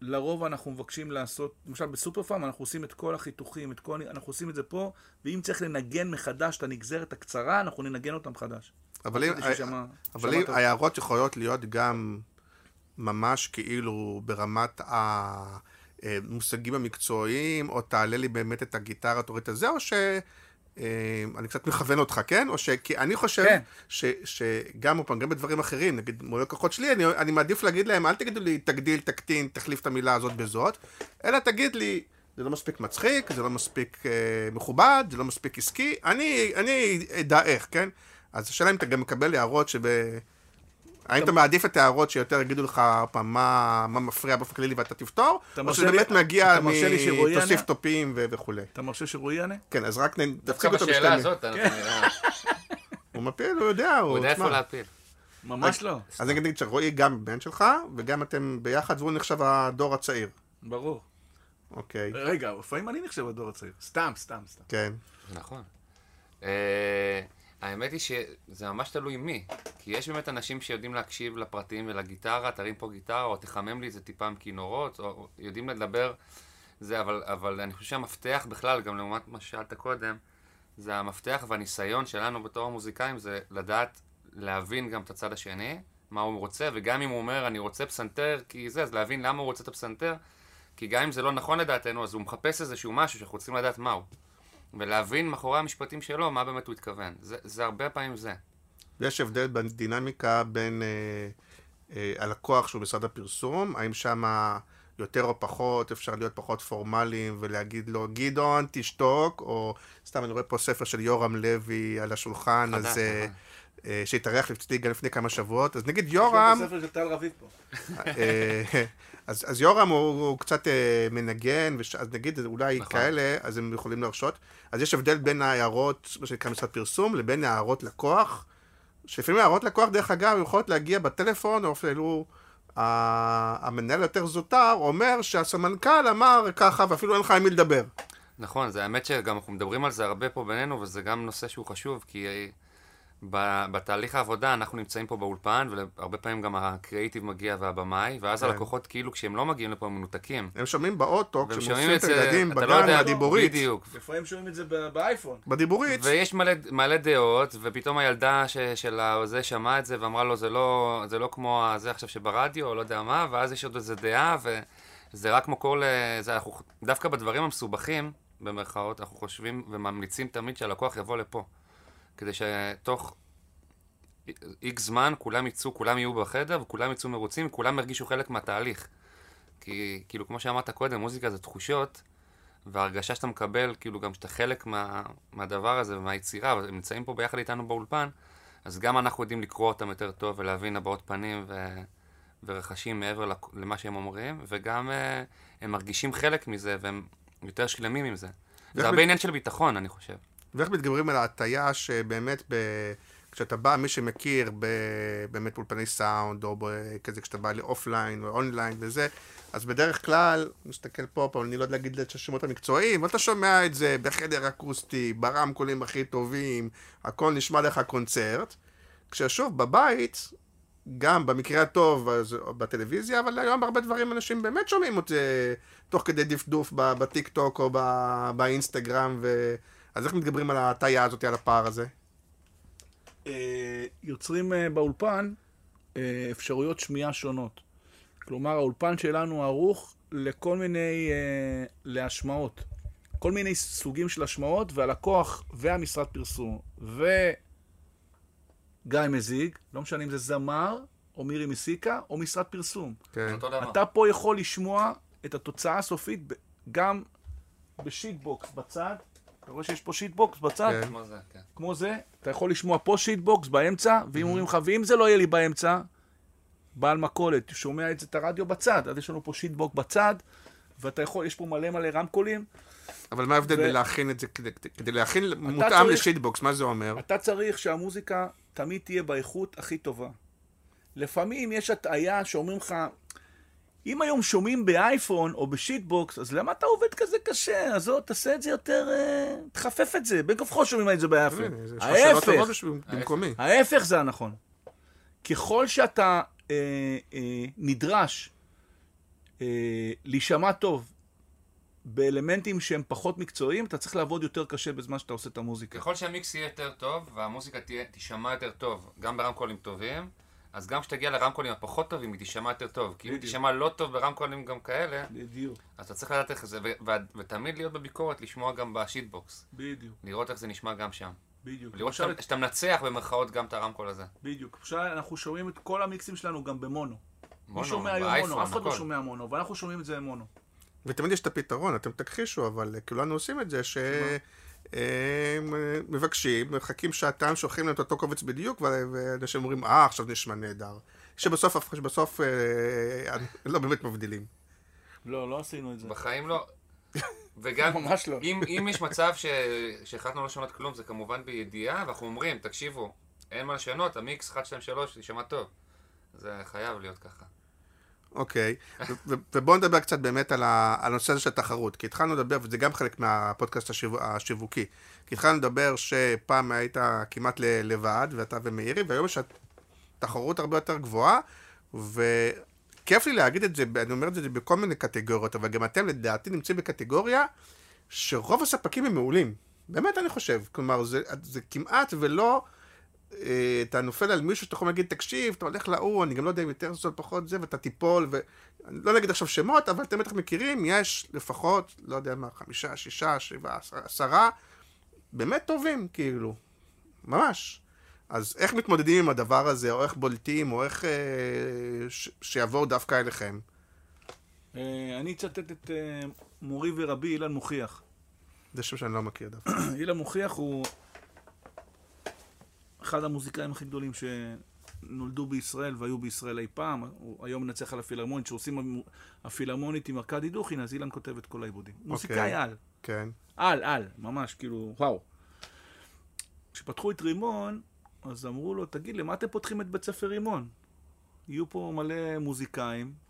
לרוב אנחנו מבקשים לעשות, למשל בסופר פארם אנחנו עושים את כל החיתוכים, את כל, אנחנו עושים את זה פה, ואם צריך לנגן מחדש את הנגזרת הקצרה, אנחנו ננגן אותה מחדש. אבל אם, כדי שיישמע- אבל שמעת- אם ההערות יכולות להיות גם ממש כאילו ברמת המושגים המקצועיים, או תעלה לי באמת את הגיטרה, תוריד את זה, או אה, אני קצת מכוון אותך, כן? או ש... כי אני חושב כן. ש, שגם, עוד פעם, גם בדברים אחרים, נגיד מול לקוחות שלי, אני, אני מעדיף להגיד להם, אל תגידו לי תגדיל, תקטין, תחליף את המילה הזאת בזאת, אלא תגיד לי, זה לא מספיק מצחיק, זה לא מספיק אה, מכובד, זה לא מספיק עסקי, אני, אני אדע איך, כן? אז השאלה אם אתה גם מקבל הערות שב... האם אתה מעדיף את ההערות שיותר יגידו לך פעם מה, מפריע באופן כללי ואתה תפתור, או שזה באמת מגיע? מתוסיף תופים ו- וכולי. אתה מרשה שרועי יענה? כן, אז רק תציג אותו בשתי נראה- הוא מפיל, הוא יודע, הוא יודע. איפה להפיל. ממש לא. אז אני אגיד שרועי גם בן שלך, וגם אתם ביחד, והוא נחשב הדור הצעיר. ברור. אוקיי, רגע, לפעמים אני נחשב הדור הצעיר. סתם, סתם, סתם. כן. נכון. האמת היא שזה ממש תלוי מי. כי יש באמת אנשים שיודעים להקשיב לפרטים ולגיטרה, תרים פה גיטרה, או תחמם לי איזה טיפה עם כינורות, או יודעים לדבר. זה, אבל, אבל אני חושב שהמפתח בכלל, גם לעומת מה ששאלת קודם, זה המפתח והניסיון שלנו בתור מוזיקאים, זה לדעת להבין גם את הצד השני, מה הוא רוצה, וגם אם הוא אומר, אני רוצה פסנתר, כי זה, אז להבין למה הוא רוצה את הפסנתר, כי גם אם זה לא נכון לדעתנו, אז הוא מחפש איזשהו משהו שאנחנו רוצים לדעת מהו. ולהבין מאחורי המשפטים שלו מה באמת הוא התכוון. זה, זה הרבה פעמים זה. ויש הבדל בדינמיקה בין אה, אה, הלקוח שהוא משרד הפרסום, האם שם יותר או פחות, אפשר להיות פחות פורמליים ולהגיד לו, גדעון, תשתוק, או סתם אני רואה פה ספר של יורם לוי על השולחן, חדש, אז... אה, נכון. אה, שהתארח אצלי גם לפני כמה שבועות, אז נגיד יורם, יש לו את הספר של טל רביב פה. אה, אז, אז יורם הוא, הוא קצת אה, מנגן, וש, אז נגיד אולי נכון. כאלה, אז הם יכולים להרשות. אז יש הבדל בין ההערות, מה שנקרא משרד פרסום, לבין הערות לקוח, שלפעמים הערות לקוח, דרך אגב, יכולות להגיע בטלפון, או אפילו המנהל יותר זוטר אומר שהסמנכ"ל אמר ככה, ואפילו אין לך עם מי לדבר. נכון, זה האמת שגם אנחנו מדברים על זה הרבה פה בינינו, וזה גם נושא שהוא חשוב, כי אה, בתהליך העבודה אנחנו נמצאים פה באולפן, והרבה פעמים גם הקריאיטיב מגיע והבמאי, ואז כן. הלקוחות כאילו כשהם לא מגיעים לפה הם מנותקים. הם שומעים באוטו, כשהם עושים את זה, הילדים לא בגן, יודע, בדיבורית. בדיוק. לפעמים שומעים את זה באייפון. בדיבורית. ויש מלא, מלא דעות, ופתאום הילדה ש, של הזה שמעה את זה ואמרה לו, זה לא, זה לא כמו זה עכשיו שברדיו, או לא יודע מה, ואז יש עוד איזה דעה, וזה רק מקור לזה, אנחנו, דווקא בדברים המסובכים, במרכאות, אנחנו חושבים וממליצים תמיד שהלקוח יבוא לפה. כדי שתוך איקס זמן כולם יצאו, כולם יהיו בחדר, וכולם יצאו מרוצים, וכולם ירגישו חלק מהתהליך. כי, כאילו, כמו שאמרת קודם, מוזיקה זה תחושות, וההרגשה שאתה מקבל, כאילו גם שאתה חלק מה, מהדבר הזה ומהיצירה, והם נמצאים פה ביחד איתנו באולפן, אז גם אנחנו יודעים לקרוא אותם יותר טוב ולהבין הבעות פנים ו... ורחשים מעבר למה שהם אומרים, וגם אה, הם מרגישים חלק מזה והם יותר שלמים עם זה. זה הרבה עניין של ביטחון, אני חושב. ואיך מתגברים על ההטייה שבאמת, ב... כשאתה בא, מי שמכיר, ב... באמת אולפני סאונד, או ב... כזה כשאתה בא ל offline או אונליין וזה, אז בדרך כלל, מסתכל פה, פה, אני לא יודע להגיד את השמות המקצועיים, אבל אתה שומע את זה בחדר אקוסטי, ברמקולים הכי טובים, הכל נשמע לך קונצרט. כששוב, בבית, גם במקרה הטוב בטלוויזיה, אבל היום בהרבה דברים אנשים באמת שומעים זה תוך כדי דפדוף בטיק טוק או באינסטגרם, ו... אז איך מתגברים על ההטייה הזאת, על הפער הזה? אה, יוצרים אה, באולפן אה, אפשרויות שמיעה שונות. כלומר, האולפן שלנו ערוך לכל מיני, להשמעות. כל מיני סוגים של השמעות, והלקוח והמשרד פרסום וגיא מיוזיק, לא משנה אם זה זמר, או מירי מסיקה, או משרד פרסום. כן. אתה פה יכול לשמוע את התוצאה הסופית גם בשיטבוקס בצד. אתה רואה שיש פה שיטבוקס בצד? כן. כמו זה, כן. כמו זה, אתה יכול לשמוע פה שיטבוקס באמצע, ואם אומרים לך, ואם זה לא יהיה לי באמצע, בעל מכולת, שומע את זה, את הרדיו בצד, אז יש לנו פה שיטבוקס בצד, ואתה יכול, יש פה מלא מלא רמקולים, אבל מה ההבדל ו- בלהכין את זה, כדי, כדי להכין מותאם צריך- לשיטבוקס, מה זה אומר? אתה צריך שהמוזיקה תמיד תהיה באיכות הכי טובה. לפעמים יש הטעיה שאומרים לך, אם היום שומעים באייפון או בשיטבוקס, אז למה אתה עובד כזה קשה? עזוב, תעשה את זה יותר, אה, תחפף את זה. בין כה וכה שומעים את זה באייפון. ההפך, במקומי. ההפך זה הנכון. ככל שאתה אה, אה, נדרש אה, להישמע טוב באלמנטים שהם פחות מקצועיים, אתה צריך לעבוד יותר קשה בזמן שאתה עושה את המוזיקה. ככל שהמיקס יהיה יותר טוב, והמוזיקה תהיה, תישמע יותר טוב, גם ברמקולים טובים, אז גם כשתגיע לרמקולים הפחות טובים, היא תישמע יותר טוב. כי אם היא. תישמע לא טוב ברמקולים גם כאלה, בדיוק, אז אתה צריך לדעת איך זה, ותמיד להיות בביקורת, לשמוע גם בשיטבוקס. בדיוק, לראות איך זה נשמע גם שם. בדיוק. לראות שאתה, שאתה מנצח במרכאות גם את הרמקול הזה. בדיוק. עכשיו אנחנו שומעים את כל המיקסים שלנו גם במונו. מי מונו, שומע היום באייפון, מונו? אף אחד לא. שומע מונו, ואנחנו שומעים את זה במונו. ותמיד יש את הפתרון, אתם תכחישו, אבל כולנו עושים את זה, ש... הם אה, מבקשים, מחכים שעתיים, שולחים להם את אותו קובץ בדיוק, ו- ואנשים אומרים, אה, עכשיו נשמע נהדר. שבסוף, שבסוף אה, לא באמת מבדילים. לא, לא עשינו את זה. בחיים לא. וגם, ממש לא. אם, אם יש מצב ש... שהחלטנו לא לשנות כלום, זה כמובן בידיעה, ואנחנו אומרים, תקשיבו, אין מה לשנות, המיקס 1, 2, 3, יישמע טוב. זה חייב להיות ככה. אוקיי, ובואו נדבר קצת באמת על הנושא הזה של התחרות, כי התחלנו לדבר, וזה גם חלק מהפודקאסט השיו- השיווקי, כי התחלנו לדבר שפעם היית כמעט לבד, ואתה ומאירי, והיום יש תחרות הרבה יותר גבוהה, וכיף לי להגיד את זה, אני אומר את זה בכל מיני קטגוריות, אבל גם אתם לדעתי נמצאים בקטגוריה שרוב הספקים הם מעולים. באמת אני חושב, כלומר זה, זה כמעט ולא אתה נופל על מישהו שאתה יכול להגיד, תקשיב, אתה הולך להוא, אני גם לא יודע אם יותר זול פחות זה, ואתה תיפול, ואני לא נגיד עכשיו שמות, אבל אתם בטח מכירים, יש לפחות, לא יודע מה, חמישה, שישה, שבעה, עשרה, באמת טובים, כאילו, ממש. אז איך מתמודדים עם הדבר הזה, או איך בולטים, או איך אה, ש- שיבואו דווקא אליכם? אה, אני אצטט את אה, מורי ורבי אילן מוכיח. זה שם שאני לא מכיר דווקא. אילן מוכיח הוא אחד המוזיקאים הכי גדולים שנולדו בישראל והיו בישראל אי פעם. הוא היום מנצח על הפילהרמונית, שעושים הפילהרמונית עם ארכדי דוכין, אז אילן כותב את כל העיבודים. מוזיקאי על. כן. על, על, ממש, כאילו, וואו. כשפתחו את רימון, אז אמרו לו, תגיד, למה אתם פותחים את בית ספר רימון? יהיו פה מלא מוזיקאים.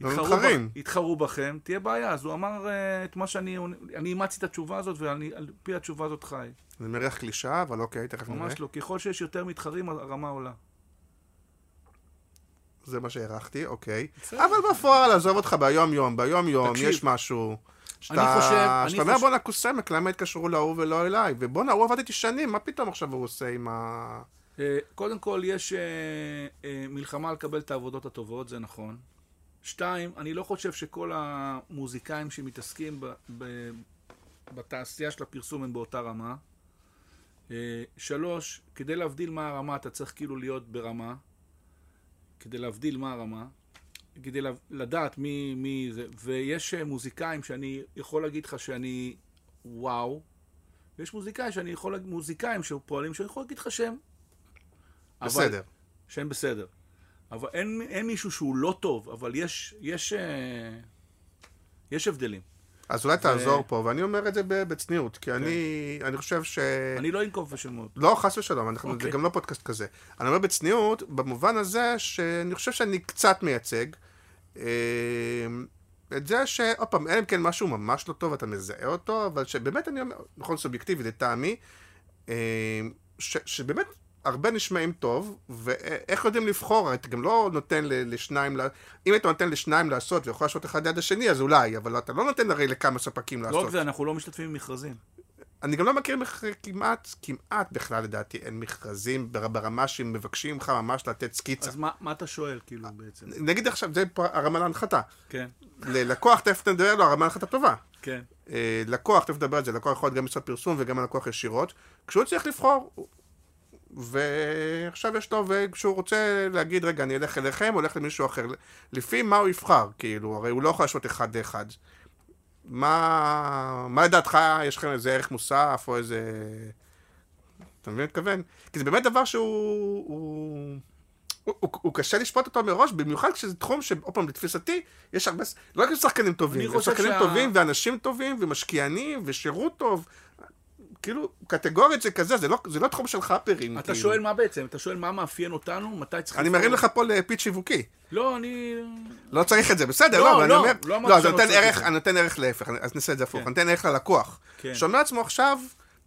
יתחרו מתחרים. יתחרו בכם, תהיה בעיה. אז הוא אמר אה, את מה שאני... אני אימצתי את התשובה הזאת, ועל פי התשובה הזאת חי. זה מריח קלישאה, אבל אוקיי, תכף נראה. ממש לא. ככל שיש יותר מתחרים, הרמה עולה. זה מה שהערכתי, אוקיי. בסדר. אבל בפועל, עזוב אותך ביום-יום, ביום-יום תקשיב, יש משהו. שאתה אני חושב- אני שאתה אומר חושב- בואנה כוסמק, למה התקשרו להוא ולא אליי? ובואנה, הוא עבד איתי שנים, מה פתאום עכשיו הוא עושה עם ה... אה, קודם כל, יש אה, מלחמה לקבל את העבודות הטובות, זה נכון. שתיים, אני לא חושב שכל המוזיקאים שמתעסקים ב, ב, בתעשייה של הפרסום הם באותה רמה. אה, שלוש, כדי להבדיל מה הרמה, אתה צריך כאילו להיות ברמה. כדי להבדיל מה הרמה. כדי לדעת מי, מי זה. ויש אה, מוזיקאים שאני יכול להגיד לך שאני וואו. ויש מוזיקאים שאני יכול מוזיקאים שפועלים שאני יכול להגיד לך שהם אבל- בסדר. שהם בסדר. אבל אין, אין מישהו שהוא לא טוב, אבל יש, יש, אה, יש הבדלים. אז אולי תעזור פה, ואני אומר את זה בצניעות, כי אני כן. אני חושב ש... אני לא אנקוב בשמות. לא, חס ושלום, אנחנו- זה אוקיי. גם לא פודקאסט כזה. אני אומר בצניעות, במובן הזה שאני חושב שאני קצת מייצג. אה, את זה שעוד פעם, אלא אם כן משהו ממש לא טוב, אתה מזהה אותו, אבל שבאמת אני אומר, נכון, סובייקטיבי, לטעמי, ש- שבאמת הרבה נשמעים טוב, ואיך יודעים לבחור, אתה גם לא נותן לשניים, אם היית נותן לשניים לעשות ויכול לעשות אחד ליד השני, אז אולי, אבל אתה לא נותן הרי לכמה ספקים לא רק לעשות. זה, אנחנו לא משתתפים במכרזים. אני גם לא מכיר מכ... כמעט, כמעט בכלל לדעתי אין מכרזים בר- ברמה שמבקשים ממך ממש לתת סקיצה. אז מה, מה אתה שואל, כאילו, בעצם? נגיד עכשיו, זה פה הרמה להנחתה. כן, ללקוח, תכף נדבר לו, הרמה להנחתה טובה. כן. אה, לקוח, תכף נדבר על זה, לקוח יכול להיות גם משרד פרסום וגם הלקוח ישירות. כשהוא צריך לבחור, ועכשיו יש לו, וכשהוא רוצה להגיד, רגע, אני אלך אליכם, או אלך למישהו אחר, לפי מה הוא יבחר, כאילו, הרי הוא לא יכול להשוות אחד לאחד. מה, מה לדעתך, יש לכם איזה ערך מוסף, או איזה... אתה מבין מה מתכוון? כי זה באמת דבר שהוא... הוא... הוא, הוא, הוא קשה לשפוט אותו מראש, במיוחד כשזה תחום שעוד פעם, לתפיסתי, יש הרבה, לא רק שחקנים טובים, יש שחקנים שה- טובים, ואנשים טובים, ומשקיענים, ושירות טוב. כאילו, קטגורית זה כזה, זה לא, זה לא תחום של חאפרים. אתה כאילו. שואל מה בעצם? אתה שואל מה מאפיין אותנו? מתי צריך... אני? מרים לך פה לפיץ שיווקי. לא, אני... לא צריך את זה, בסדר, לא, לא, אבל אני לא, אומר, לא לא, שלא אני נותן ערך. אני נותן ערך להפך, אז נעשה את זה הפוך, כן. אני נותן ערך ללקוח. כן. שאומר לעצמו עכשיו,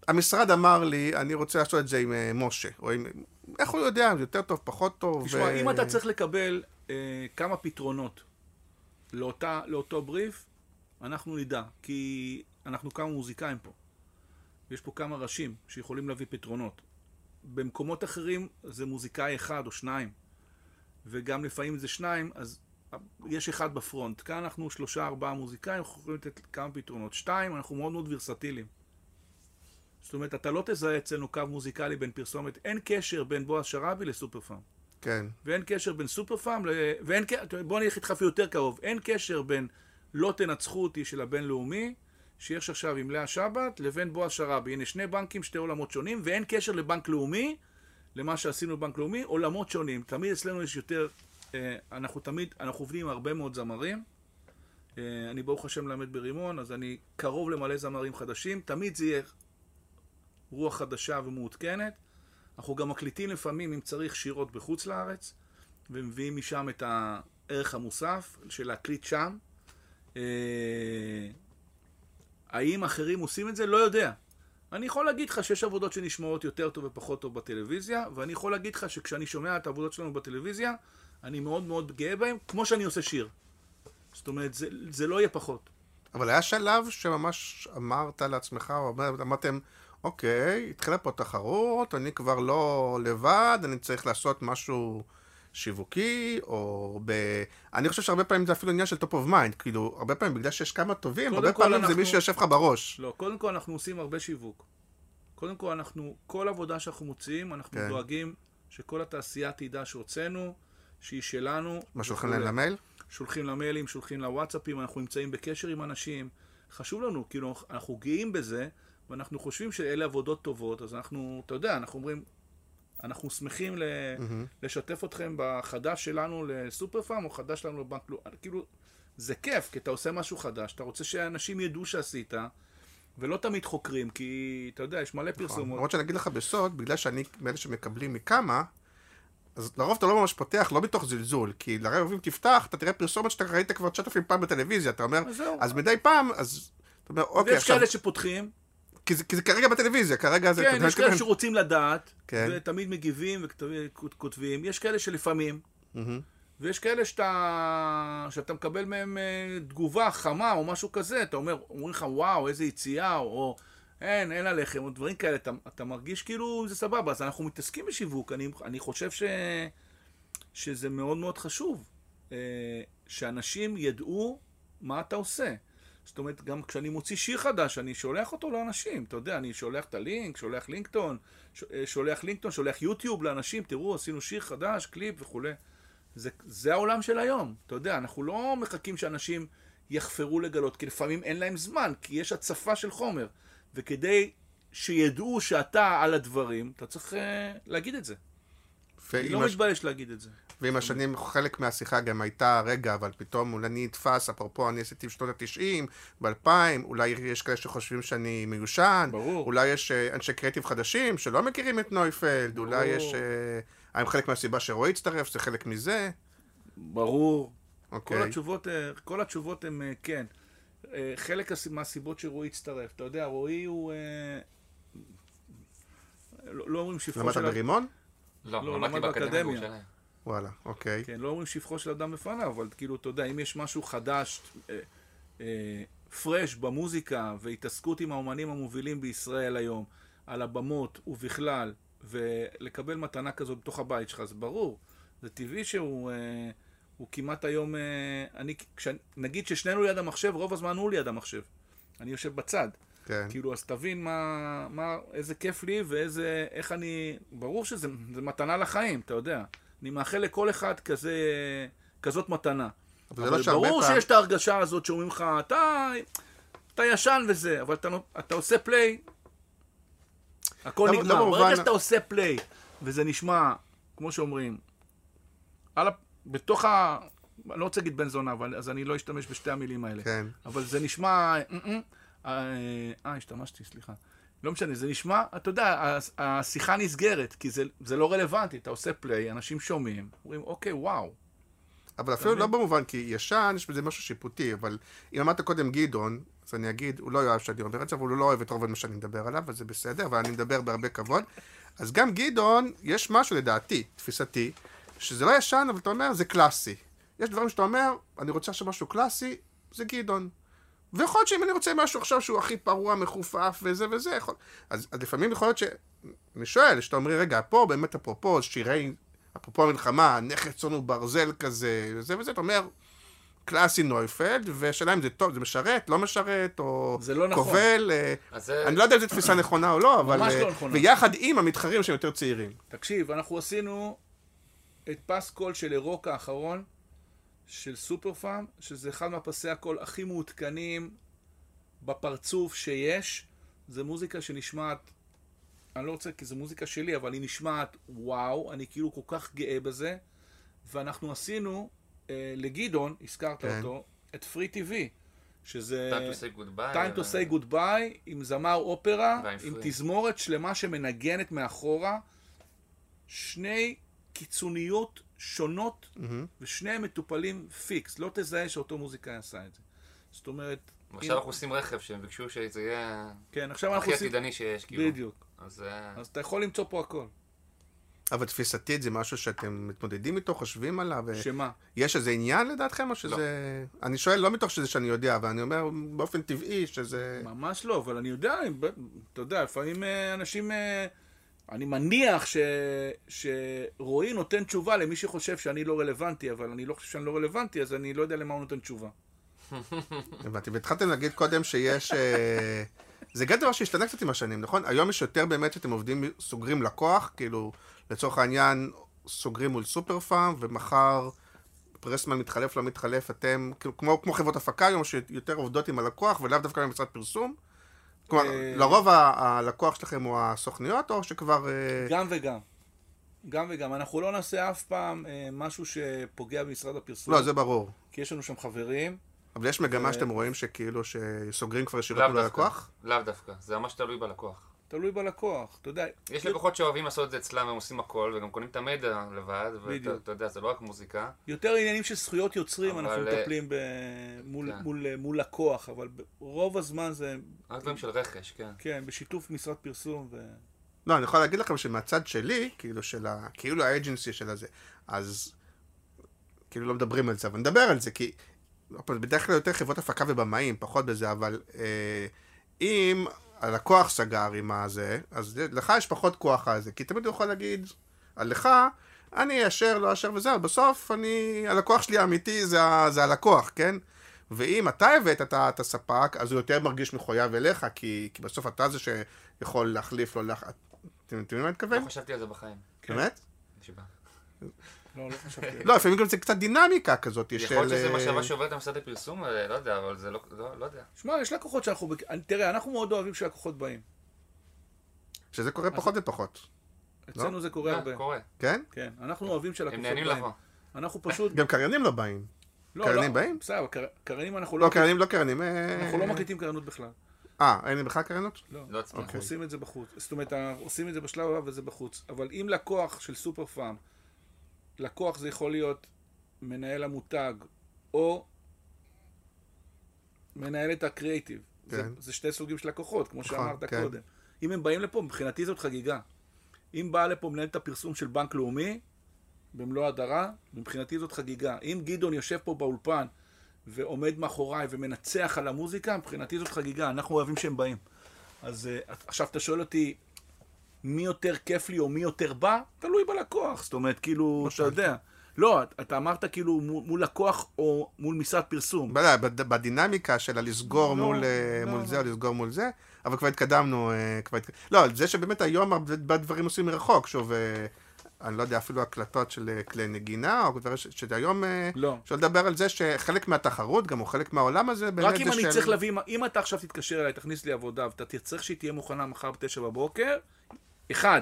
המשרד אמר לי, אני רוצה לעשות את זה עם אה, משה, או עם... איך הוא יודע, יותר טוב, פחות טוב. תשמע, ו- אם אתה צריך לקבל אה, כמה פתרונות לאותה, לאותו בריף, אנחנו נדע, כי אנחנו כמה מוזיקאים פה. יש פה כמה ראשים שיכולים להביא פתרונות. במקומות אחרים זה מוזיקאי אחד או שניים. וגם לפעמים זה שניים, אז יש אחד בפרונט. כאן אנחנו שלושה, ארבעה מוזיקאים, אנחנו יכולים לתת כמה פתרונות. שתיים, אנחנו מאוד מאוד ורסטיליים. זאת אומרת, אתה לא תזהה אצלנו קו מוזיקלי בין פרסומת, אין קשר בין בועז שראבי לסופר פארם. כן. ואין קשר בין סופר פארם, ל... ואין קשר, בוא אני אלך איתך אפילו יותר קרוב, אין קשר בין לא תנצחו אותי של הבינלאומי, שיש עכשיו עם לאה שבת, לבין בועז שראבי. הנה שני בנקים, שתי עולמות שונים, ואין קשר לבנק לאומי, למה שעשינו בבנק לאומי, עולמות שונים. תמיד אצלנו יש יותר, אה, אנחנו תמיד, אנחנו עובדים עם הרבה מאוד זמרים. אה, אני ברוך השם מלמד ברימון, אז אני קרוב למלא זמרים חדשים. תמיד זה יהיה רוח חדשה ומעודכנת. אנחנו גם מקליטים לפעמים, אם צריך, שירות בחוץ לארץ, ומביאים משם את הערך המוסף של להקליט שם. האם אחרים עושים את זה? לא יודע. אני יכול להגיד לך שיש עבודות שנשמעות יותר טוב ופחות טוב בטלוויזיה, ואני יכול להגיד לך שכשאני שומע את העבודות שלנו בטלוויזיה, אני מאוד מאוד גאה בהם, כמו שאני עושה שיר. זאת אומרת, זה, זה לא יהיה פחות. אבל היה שלב שממש אמרת לעצמך, או אמרתם, אוקיי, התחילה פה תחרות, אני כבר לא לבד, אני צריך לעשות משהו שיווקי, או ב... אני חושב שהרבה פעמים זה אפילו עניין של top of mind, כאילו, הרבה פעמים בגלל שיש כמה טובים, הרבה פעמים אנחנו... זה מישהו שיושב לך בראש. לא, קודם כל אנחנו עושים הרבה שיווק. קודם כל אנחנו, כל עבודה שאנחנו מוציאים, אנחנו כן. דואגים שכל התעשייה תדע שהוצאנו, שהיא שלנו. מה, שולחים להם למייל? שולחים למיילים, שולחים לוואטסאפים, אנחנו נמצאים בקשר עם אנשים. חשוב לנו, כאילו, אנחנו גאים בזה, ואנחנו חושבים שאלה עבודות טובות, אז אנחנו, אתה יודע, אנחנו אומרים, אנחנו שמחים ל... mm-hmm. לשתף אתכם בחדש שלנו לסופר פארם, או חדש שלנו לבנק, לא, כאילו, זה כיף, כי אתה עושה משהו חדש, אתה רוצה שאנשים ידעו שעשית, ולא תמיד חוקרים, כי אתה יודע, יש מלא נכון. פרסומות. למרות שאני אגיד לך בסוד, בגלל שאני מאלה שמקבלים מכמה, אז לרוב אתה לא ממש פותח, לא מתוך זלזול, כי לרוב אם תפתח, אתה תראה פרסומת שאתה ראית כבר 9,000 פעם בטלוויזיה, אתה אומר, אז, אז מדי פעם, אז אתה אומר, אוקיי, עכשיו... ויש כאלה שפותחים, כי זה, כי זה כרגע בטלוויזיה, כרגע זה... כן, יש כאלה שרוצים לדעת, כן. ותמיד מגיבים וכותבים. יש כאלה שלפעמים, mm-hmm. ויש כאלה שאתה, שאתה מקבל מהם אה, תגובה חמה או משהו כזה, אתה אומר, אומרים לך, וואו, איזה יציאה, או, או אין, אין עליכם, או דברים כאלה, אתה, אתה מרגיש כאילו זה סבבה. אז אנחנו מתעסקים בשיווק, אני, אני חושב ש, שזה מאוד מאוד חשוב, אה, שאנשים ידעו מה אתה עושה. זאת אומרת, גם כשאני מוציא שיר חדש, אני שולח אותו לאנשים. אתה יודע, אני שולח את הלינק, שולח לינקטון, אה, שולח לינקטון, שולח יוטיוב לאנשים, תראו, עשינו שיר חדש, קליפ וכולי. זה, זה העולם של היום. אתה יודע, אנחנו לא מחכים שאנשים יחפרו לגלות, כי לפעמים אין להם זמן, כי יש הצפה של חומר. וכדי שידעו שאתה על הדברים, אתה צריך uh, להגיד את זה. אני לא הש... מתבייש להגיד את זה. ועם השנים חלק מהשיחה גם הייתה, רגע, אבל פתאום אולי אני נתפס, אפרופו אני עשיתי בשנות ה-90, ב-2000, אולי יש כאלה שחושבים שאני מיושן, ברור. אולי יש uh, אנשי קריאיטיב חדשים שלא מכירים את נויפלד, ברור. אולי יש... Uh, האם חלק מהסיבה שרועי הצטרף, זה חלק מזה? ברור. אוקיי. כל התשובות, כל התשובות הן כן. חלק מהסיבות שרועי הצטרף. אתה יודע, רועי הוא... לא, לא אומרים שבחו של... למדת ברימון? לא, לא למדתי באקדמיה. וואלה, אוקיי. כן, לא אומרים שבחו של אדם בפניו, אבל כאילו, אתה יודע, אם יש משהו חדש, אה, אה, פרש במוזיקה והתעסקות עם האומנים המובילים בישראל היום, על הבמות ובכלל, ולקבל מתנה כזאת בתוך הבית שלך, זה ברור. זה טבעי שהוא... אה, הוא כמעט היום, אה, אני, כש, נגיד ששנינו ליד המחשב, רוב הזמן הוא ליד המחשב. אני יושב בצד. כן. כאילו, אז תבין מה, מה, איזה כיף לי ואיזה, איך אני, ברור שזה מתנה לחיים, אתה יודע. אני מאחל לכל אחד כזה, כזאת מתנה. אבל, אבל לא ברור פעם... שיש את ההרגשה הזאת שאומרים לך, אתה, אתה ישן וזה, אבל אתה, אתה עושה פליי, הכל לא, נגמר. לא ברגע שאתה עושה פליי, וזה נשמע, כמו שאומרים, על, בתוך ה... אני לא רוצה להגיד בן זונה, אבל אז אני לא אשתמש בשתי המילים האלה. כן. אבל זה נשמע... אה, אה, אה השתמשתי, סליחה. לא משנה, זה נשמע, אתה יודע, השיחה נסגרת, כי זה, זה לא רלוונטי, אתה עושה פליי, אנשים שומעים, אומרים, אוקיי, וואו. אבל אפילו לא במובן, כי ישן, יש בזה משהו שיפוטי, אבל אם אמרת קודם גדעון, אז אני אגיד, הוא לא יאהב שאני אומר את זה, אבל הוא לא אוהב את רוב מה שאני מדבר עליו, אז זה בסדר, אבל אני מדבר בהרבה כבוד. אז גם גדעון, יש משהו לדעתי, תפיסתי, שזה לא ישן, אבל אתה אומר, זה קלאסי. יש דברים שאתה אומר, אני רוצה עכשיו משהו קלאסי, זה גדעון. ויכול להיות שאם אני רוצה משהו עכשיו שהוא הכי פרוע, מחופף וזה וזה, יכול... אז, אז לפעמים יכול להיות ש... אני שואל, שאתה אומר, רגע, פה באמת אפרופו שירי אפרופו המלחמה, נכס צאן וברזל כזה, וזה וזה, אתה אומר, קלאסי נויפלד, והשאלה אם זה טוב, זה משרת, לא משרת, או זה לא נכון. כובל, אה, זה... אני לא יודע אם זו תפיסה נכונה או לא, אבל... ממש לא אה, נכונה. ויחד עם המתחרים שהם יותר צעירים. תקשיב, אנחנו עשינו את פס קול של אירוק האחרון, של סופר פארם, שזה אחד מהפסי הקול הכי מעודכנים בפרצוף שיש. זה מוזיקה שנשמעת, אני לא רוצה כי זו מוזיקה שלי, אבל היא נשמעת וואו, אני כאילו כל כך גאה בזה. ואנחנו עשינו אה, לגדעון, הזכרת כן. אותו, את פרי טיווי, שזה... Time to say goodbye. Time to say goodbye, עם זמר אופרה, עם. תזמורת שלמה שמנגנת מאחורה. שני קיצוניות שונות, ושניהם מטופלים פיקס. לא תזהה שאותו מוזיקאי עשה את זה. זאת אומרת... עכשיו אנחנו עושים רכב שהם ביקשו שזה יהיה כן, עכשיו אנחנו הכי עושים... עתידני שיש, כאילו. בדיוק. אז אה, אז אתה יכול למצוא פה הכל. אבל תפיסתית זה משהו שאתם מתמודדים איתו, חושבים עליו? ו- שמה? יש איזה עניין לדעתכם, או שזה... אני שואל לא מתוך שזה שאני יודע, אבל אני אומר באופן טבעי שזה... ממש לא, אבל אני יודע, אתה יודע, לפעמים אה, אנשים... אני מניח ש... שרועי נותן תשובה למי שחושב שאני לא רלוונטי, אבל אני לא חושב שאני לא רלוונטי, אז אני לא יודע למה הוא נותן תשובה. הבנתי. והתחלתם להגיד קודם שיש... אה, זה גם דבר שהשתנה קצת עם השנים, נכון? היום יש יותר באמת שאתם עובדים, סוגרים לקוח, כאילו, לצורך העניין, סוגרים מול סופר פארם, ומחר פרסמן מתחלף, לא מתחלף, אתם, כאילו, כמו, כמו חברות הפקה היום, שיותר עובדות עם הלקוח, ולאו דווקא במשרד פרסום. כלומר, אה, לרוב הלקוח שלכם הוא הסוכניות, או שכבר... אה, גם וגם. גם וגם. אנחנו לא נעשה אף פעם אה, משהו שפוגע במשרד הפרסום, לא, זה ברור. כי יש לנו שם חברים. אבל יש מגמה שאתם רואים שכאילו שסוגרים כבר ישירות מול. הלקוח? לאו דווקא, זה ממש תלוי בלקוח. תלוי בלקוח, אתה יודע. יש לקוחות שאוהבים לעשות את זה אצלם, הם עושים הכל, וגם קונים את המידע לבד. ואתה יודע, זה לא רק מוזיקה. יותר עניינים של זכויות יוצרים, אבל, אנחנו אה, מטפלים ב... מול, כן. מול, מול לקוח, אבל רוב הזמן זה, רק דברים של רכש, כן. כן, בשיתוף משרד פרסום. ו... לא, אני יכול להגיד לכם שמהצד שלי, כאילו של ה... כאילו האג'נסי של הזה, אז כאילו לא מדברים על זה, אבל נדבר על זה, כי בדרך כלל יותר חברות הפקה ובמאים, פחות בזה, אבל אה, אם הלקוח סגר עם הזה, אז לך יש פחות כוח על זה, כי תמיד הוא יכול להגיד על לך, אני אאשר, לא אאשר וזהו, בסוף אני, הלקוח שלי האמיתי זה, זה הלקוח, כן? ואם אתה הבאת את את הספק, אז הוא יותר מרגיש מחויב אליך, כי, כי בסוף אתה זה שיכול להחליף לו, לח... אתם מבינים מה אני מתכוון? לא חשבתי על זה בחיים. באמת? נשבע. לא, לא חשבתי. לא, לפעמים גם זה קצת דינמיקה כזאת של... יכול להיות שזה מחשבה שעוברת למשרד הפרסום, אה, לא יודע, אבל זה לא, לא, יודע. שמע, יש לקוחות שאנחנו... תראה, אנחנו מאוד אוהבים שלקוחות באים. שזה קורה פחות ופחות, אצלנו זה קורה אה, הרבה. קורה. כן? כן, אנחנו אוהבים שלקוחות הם באים. נהנים לבוא. אנחנו פשוט... גם קריינים לא באים. לא, קריינים באים? בסדר, קר- קריינים אנחנו לא... לא, קריינים לא קריינים. אה, אנחנו לא מקליטים קריינות בכלל. אה, אין לי בכלל קריינות? לא, לא. אנחנו עושים את זה בחוץ. זאת אומרת, עושים את זה בשלב הבא וזה בחוץ. אבל אם לקוח של סופר פארם, לקוח זה יכול להיות מנהל המותג, או מנהלת הקריאיטיב. זה, כן. זה שני סוגים של לקוחות, כמו נכון, שאמרת כן. קודם. אם הם באים לפה, מבחינתי זאת חגיגה. אם באה לפה מנהלת הפרסום של בנק לאומי, במלוא הדרה, מבחינתי זאת חגיגה. אם גדעון יושב פה באולפן ועומד מאחוריי ומנצח על המוזיקה, מבחינתי זאת חגיגה. אנחנו אוהבים שהם באים. אז uh, עכשיו אתה שואל אותי, מי יותר כיף לי או מי יותר בא? תלוי בלקוח. זאת אומרת, כאילו, אתה שאלתי. יודע. לא, אתה אמרת כאילו מול, לקוח או מול משרד פרסום. בד- בדינמיקה של הלסגור לא, מול אה, לא, מול לא. זה או לסגור מול זה, אבל כבר התקדמנו, אה, כבר התק- לא, זה שבאמת היום הרבה דברים עושים מרחוק, שוב, אה, אני לא יודע, אפילו הקלטות של כלי נגינה, או דברים ש- שהיום, לא. אפשר לדבר על זה שחלק מהתחרות, גם הוא חלק מהעולם הזה, באמת רק אם זה אני של... צריך להביא, אם אתה עכשיו תתקשר אליי, תכניס לי עבודה, ואתה תצטרך שהיא תהיה מוכנה מחר בתשע בבוקר, אחד,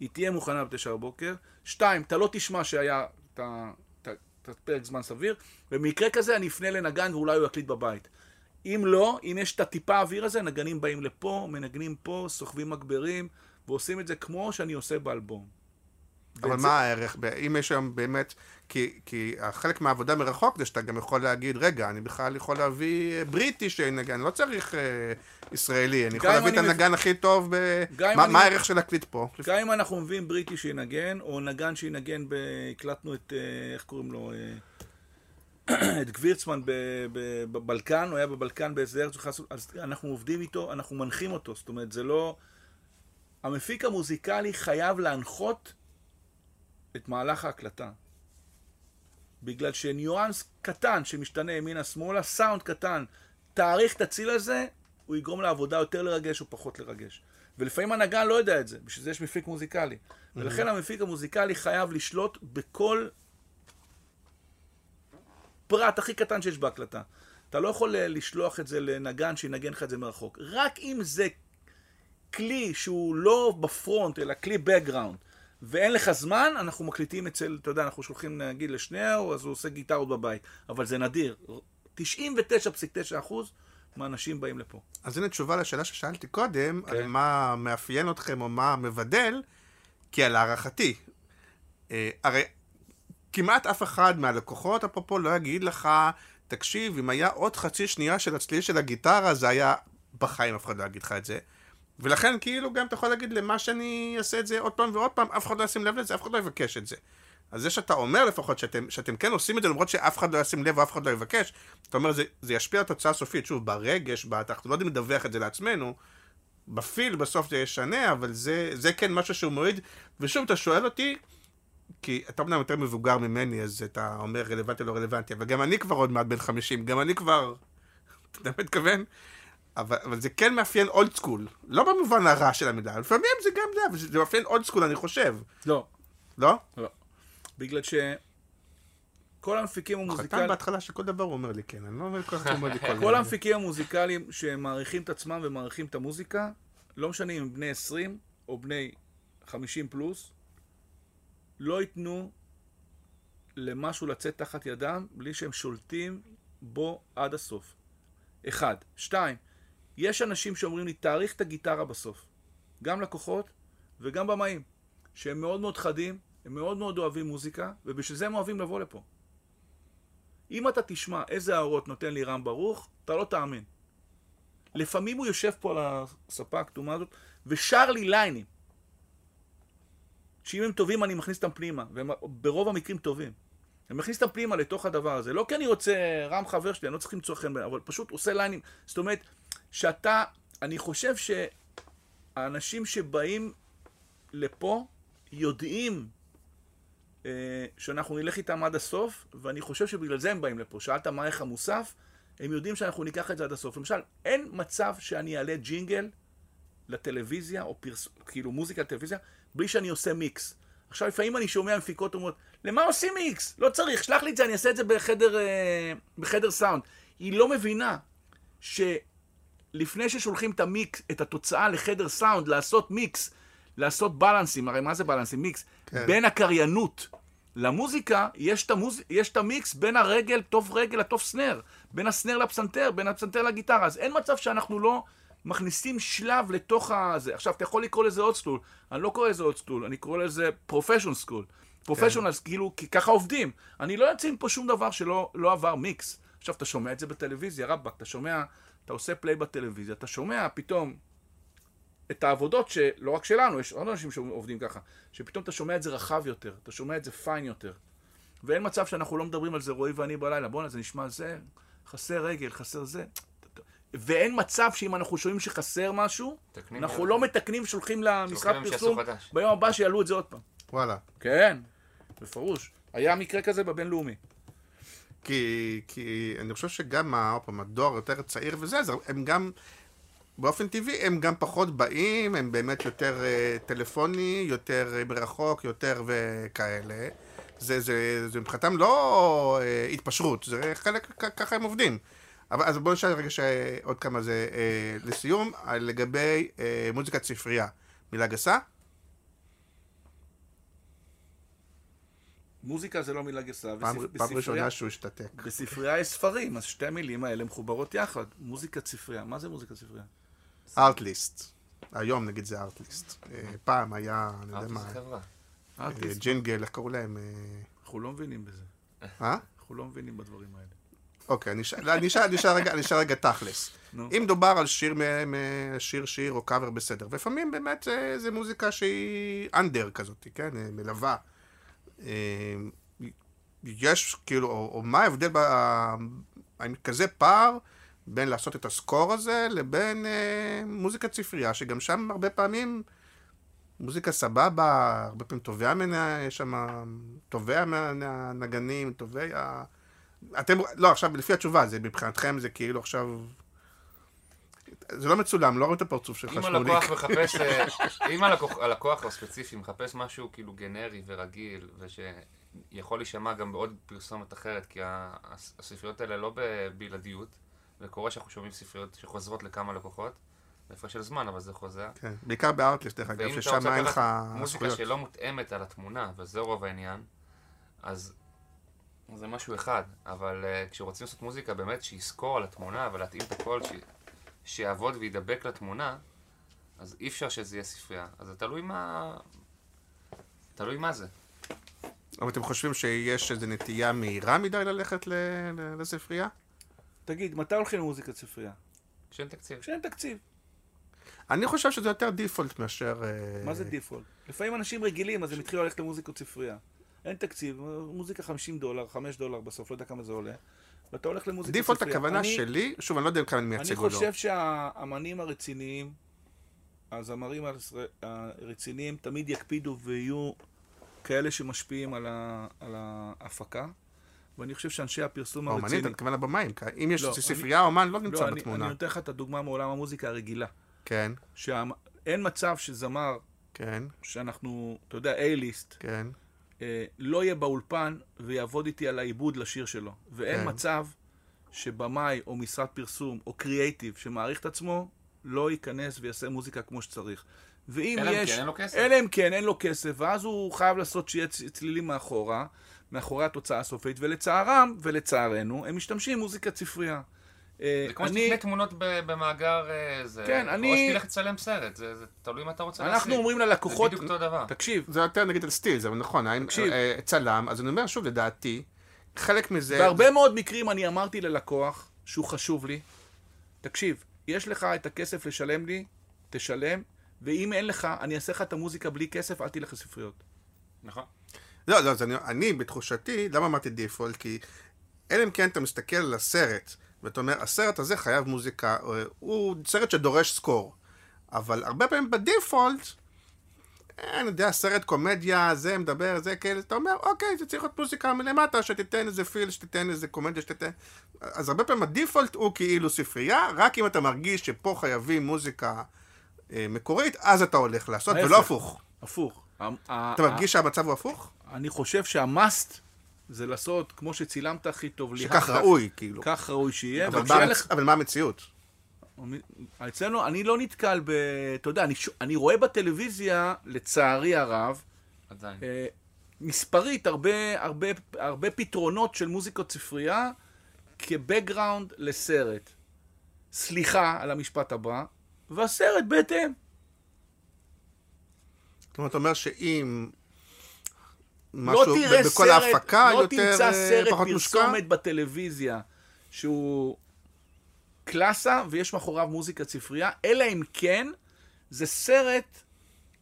היא תהיה מוכנה בתשע בבוקר, שתיים, אתה לא תשמע שהיה את הפרק זמן סביר, במקרה כזה אני אפנה לנגן ואולי הוא יקליט בבית. אם לא, אם יש את הטיפה האוויר הזה, נגנים באים לפה, מנגנים פה, סוחבים מגברים, ועושים את זה כמו שאני עושה באלבום. אבל זה- מה הערך, אם יש היום באמת, כי, כי חלק מהעבודה מרחוק זה שאתה גם יכול להגיד, רגע, אני בכלל יכול להביא אה, בריטי שינגן, אני לא צריך אה, ישראלי, אני יכול להביא את אני מב- הנגן הכי טוב, ב... מה, אני- מה הערך של להקליט פה? גם אם אנחנו מביאים בריטי שינגן, או נגן שינגן, ב... הקלטנו את, אה, איך קוראים לו, אה, את גבירצמן בבלקן, הוא היה בבלקן באיזה ארץ, אז אנחנו עובדים איתו, אנחנו מנחים אותו, זאת אומרת, זה לא... המפיק המוזיקלי חייב להנחות את מהלך ההקלטה. בגלל שניואנס קטן שמשתנה ימינה-שמאלה, סאונד קטן, תאריך את הציל הזה, הוא יגרום לעבודה יותר לרגש או פחות לרגש. ולפעמים הנגן לא יודע את זה, בשביל זה יש מפיק מוזיקלי. ולכן המפיק המוזיקלי חייב לשלוט בכל פרט הכי קטן שיש בהקלטה. אתה לא יכול אה, לשלוח את זה לנגן שינגן לך את זה מרחוק. רק אם זה כלי שהוא לא בפרונט, אלא כלי background, ואין לך זמן, אנחנו מקליטים אצל, אתה יודע, אנחנו שולחים נגיד לשניאור, אז הוא עושה גיטרות בבית. אבל זה נדיר. 99.9 אחוז מהאנשים באים לפה. אז הנה תשובה לשאלה ששאלתי קודם, כן. על מה מאפיין אתכם או מה מבדל, כי על הערכתי, אה, הרי כמעט אף אחד מהלקוחות, אפרופו, לא יגיד לך, תקשיב, אם היה עוד חצי שנייה של הצליל של הגיטרה, זה היה... בחיים אף אחד לא יגיד לך את זה. ולכן כאילו גם אתה יכול להגיד למה שאני אעשה את זה עוד פעם ועוד פעם, אף אחד לא ישים לב לזה, אף אחד לא יבקש את זה. אז זה שאתה אומר לפחות שאתם, שאתם כן עושים את זה למרות שאף אחד לא ישים לב ואף אחד לא יבקש, אתה אומר זה, זה ישפיע על התוצאה הסופית, שוב, ברגש, בת- אנחנו לא יודעים לדווח את זה לעצמנו, ב feel בסוף זה ישנה, אבל זה, זה כן משהו שהוא מוריד, ושוב, אתה שואל אותי, כי אתה אומנם יותר מבוגר ממני, אז אתה אומר רלוונטי לא רלוונטי, אבל גם אני כבר עוד מעט בן 50, גם אני כבר, אתה יודע מה מתכוון? אבל, אבל זה כן מאפיין old school, לא במובן הרע של המילה, לפעמים זה גם זה, אבל זה מאפיין old school, אני חושב, לא, לא? לא. בגלל ש... כל המפיקים חתן המוזיקליים... בהתחלה שכל דבר הוא אומר לי כן, אני לא מבין כל אחד אומר לי כל כל המפיקים המוזיקליים שמעריכים את עצמם ומעריכים את המוזיקה, לא משנה אם בני 20 או בני 50 פלוס, לא ייתנו למשהו לצאת תחת ידם בלי שהם שולטים בו עד הסוף. אחד. שתיים, יש אנשים שאומרים לי, תאריך את הגיטרה בסוף. גם לקוחות וגם במאים, שהם מאוד מאוד חדים, הם מאוד מאוד אוהבים מוזיקה, ובשביל זה הם אוהבים לבוא לפה. אם אתה תשמע איזה הערות נותן לי רם ברוך, אתה לא תאמין. לפעמים הוא יושב פה על הספה הכתומה הזאת ושר לי ליינים. שאם הם טובים אני מכניס אותם פנימה, והם ברוב המקרים טובים. אני מכניס אותם פנימה לתוך הדבר הזה. לא כי אני רוצה, רם חבר שלי, אני לא צריך למצוא חן בעיניו, אבל פשוט עושה ליינים. זאת אומרת, שאתה, אני חושב שהאנשים שבאים לפה יודעים אה, שאנחנו נלך איתם עד הסוף, ואני חושב שבגלל זה הם באים לפה. שאלת מה הערך המוסף, הם יודעים שאנחנו ניקח את זה עד הסוף. למשל, אין מצב שאני אעלה ג'ינגל לטלוויזיה, או פרס... כאילו מוזיקה לטלוויזיה, בלי שאני עושה מיקס. עכשיו, לפעמים אני שומע מפיקות אומרות, למה עושים מיקס? לא צריך, שלח לי את זה, אני אעשה את זה בחדר, אה, בחדר סאונד. היא לא מבינה שלפני ששולחים את המיקס, את התוצאה לחדר סאונד, לעשות מיקס, לעשות balanceים, הרי מה זה balanceים? מיקס. כן. בין הקריינות למוזיקה, יש את, המוז... יש את המיקס בין הרגל, טוב רגל לטוב snare. בין ה snare לפסנתר, בין הפסנתר לגיטרה. אז אין מצב שאנחנו לא מכניסים שלב לתוך הזה. עכשיו, אתה יכול לקרוא לזה old school. אני לא קורא לזה old school, אני קורא לזה professional school. Professional, כאילו, כי ככה עובדים. אני לא אציין פה שום דבר שלא לא עבר מיקס. עכשיו, אתה שומע את זה בטלוויזיה, רבאק, אתה שומע, אתה עושה פליי בטלוויזיה, אתה שומע פתאום את העבודות שלא רק שלנו, יש עוד אנשים שעובדים ככה, שפתאום אתה שומע את זה רחב יותר, אתה שומע את זה פיין יותר. ואין מצב שאנחנו לא מדברים על זה, רועי ואני בלילה, בואנה, זה נשמע זה, חסר רגל, חסר זה. ואין מצב שאם אנחנו שומעים שחסר משהו, אנחנו. לא מתקנים, שולחים למשרד פרסום. ביום הבא שיעלו את זה עוד פעם. וואלה. כן, בפירוש. היה מקרה כזה בבינלאומי. כי, כי אני חושב שגם, עוד פעם, הדואר יותר צעיר וזה, אז הם גם, באופן טבעי, הם גם פחות באים, הם באמת יותר uh, טלפוני, יותר uh, מרחוק, יותר וכאלה. זה, זה, זה מבחינתם לא uh, התפשרות, זה חלק, ככה הם עובדים. אבל אז בואו נשאל רגע ש- עוד כמה זה, uh, לסיום, לגבי uh, מוזיקת ספרייה. מילה גסה? מוזיקה זה לא מילה גסה. פעם, וספ- פעם ראשונה שהוא השתתק. בספרייה יש ספרים, אז שתי המילים האלה מחוברות יחד. מוזיקת ספרייה. מה זה מוזיקת ספרייה? ארטליסט. היום נגיד זה ארטליסט. אה, פעם היה, אני יודע מה, זה חברה. אה. ג'ינגל, איך קראו להם? אה, אנחנו לא מבינים בזה. אה? אנחנו לא מבינים בדברים האלה. אוקיי, אני אשאל רגע- אני אשאל רגע תכלס. אם דובר על שיר, שיר שיר או קאבר בסדר, ולפעמים באמת זה, מוזיקה שהיא אנדר כזאת, כן? מלווה. אה, יש, כאילו, או, או מה ההבדל, האם כזה פער בין לעשות את הסקור הזה לבין אה, מוזיקת ספרייה, שגם שם הרבה פעמים מוזיקה סבבה, הרבה פעמים תובע ממנה, יש שם תובע מהנגנים, תובע... אתם, לא, עכשיו, לפי התשובה, זה מבחינתכם זה כאילו עכשיו... זה לא מצולם, לא רואים את הפרצוף שלך, אם הלקוח מחפש, אה, אם הלקוח, הלקוח הספציפי מחפש משהו כאילו גנרי ורגיל, ושיכול להישמע גם בעוד פרסומת אחרת, כי הספריות האלה לא בבלעדיות, וקורה שאנחנו שומעים ספריות שחוזרות לכמה לקוחות, בהפרש של זמן, אבל זה חוזר. כן, בעיקר בארטליסט, דרך אגב, ששם אין לך זכויות. מוזיקה שלא מותאמת על התמונה, וזה רוב העניין, אז זה משהו אחד, אבל uh, כשרוצים לעשות מוזיקה באמת שיזכור על התמונה ולהתאים את הכל, ש... שיעבוד וידבק לתמונה, אז אי אפשר שזה יהיה ספרייה. אז זה תלוי מה... תלוי מה זה. אבל אתם חושבים שיש איזו נטייה מהירה מדי ללכת ל... לספרייה? תגיד, מתי הולכים למוזיקת ספרייה? כשאין תקציב. כשאין תקציב. אני חושב שזה יותר דיפולט מאשר... אה, מה זה דיפולט? לפעמים אנשים רגילים, אז הם התחילו ללכת למוזיקות ספרייה. אין תקציב, מוזיקה 50 דולר, 5 דולר בסוף, לא יודע כמה זה עולה. ואתה הולך למוזיקה ספרייה. דיפולט הכוונה אני, שלי, שוב, אני לא יודע כמה אני מייצג או לא. אני חושב שהאמנים הרציניים, הזמרים הרציניים תמיד יקפידו ויהיו כאלה שמשפיעים על, ה, על ההפקה. ואני חושב שאנשי הפרסום הרציניים... האמנית, אתה מתכוון לבמאים. אם יש לא, ספרייה, האומן לא נמצא לא, בתמונה. אני, אני נותן לך את הדוגמה מעולם המוזיקה הרגילה. כן. שאין מצב שזמר, כן. שאנחנו, אתה יודע, A-ליסט, כן. אה, לא יהיה באולפן ויעבוד איתי על העיבוד לשיר שלו. ואין כן. מצב שבמאי או משרד פרסום או קריאייטיב שמעריך את עצמו, לא ייכנס ויעשה מוזיקה כמו שצריך. ואם אלא יש... אלא אם כן אין לו כסף. אלא אם כן אין לו כסף, ואז הוא חייב לעשות שיהיה צלילים מאחורה, מאחורי התוצאה הסופית, ולצערם ולצערנו, הם משתמשים מוזיקת ספרייה. אה, זה כמו שתקנה תמונות במאגר, אה, זה... כן, אני... או שתלך לצלם סרט, זה, זה תלוי מה אתה רוצה להשיג. אנחנו אומרים ללקוחות... זה בדיוק אותו דבר. תקשיב. זה יותר נגיד על סטיל, זה נכון, תקשיב. אה, צלם, אז אני אומר שוב, לדעתי, חלק מזה... בהרבה מאוד מקרים אני אמרתי ללקוח, שהוא חשוב לי, תקשיב, יש לך את הכסף לשלם לי, תשלם, ואם אין לך, אני אעשה לך את המוזיקה בלי כסף, אל תלך לספריות. נכון. לא, לא, אני, אני בתחושתי, למה אמרתי דיפולט? כי אלא אם כן אתה מסתכל על הסרט, ואתה אומר, הסרט הזה חייב מוזיקה, אה, הוא סרט שדורש סקור. אבל הרבה פעמים בדיפולט, אני יודע, סרט קומדיה, זה מדבר, זה כאלה, אתה אומר, אוקיי, זה צריך להיות מוזיקה מלמטה, שתיתן איזה פיל, שתיתן איזה קומדיה, שתיתן... אז הרבה פעמים הדיפולט הוא כאילו ספרייה, רק אם אתה מרגיש שפה חייבים מוזיקה אה, מקורית, אז אתה הולך לעשות, ולא הפוך. הפוך. אתה מרגיש שהמצב הוא הפוך? אני חושב שהמאסט זה לעשות כמו שצילמת הכי טוב. שכך ראוי, כאילו. כך ראוי שיהיה. אבל, מה, לך... אבל מה המציאות? אצלנו, אני לא נתקל ב... אתה יודע, אני, אני רואה בטלוויזיה, לצערי הרב, עדיין. אה, מספרית, הרבה, הרבה, הרבה פתרונות של מוזיקות ספרייה כבקגראונד לסרט. סליחה על המשפט הבא, והסרט בהתאם. זאת אומרת, אתה אומר שאם משהו לא תראה בכל סרט, ההפקה לא יותר, תמצא אה, סרט פרסומת בטלוויזיה שהוא קלאסה ויש מאחוריו מוזיקת ספרייה, אלא אם כן זה סרט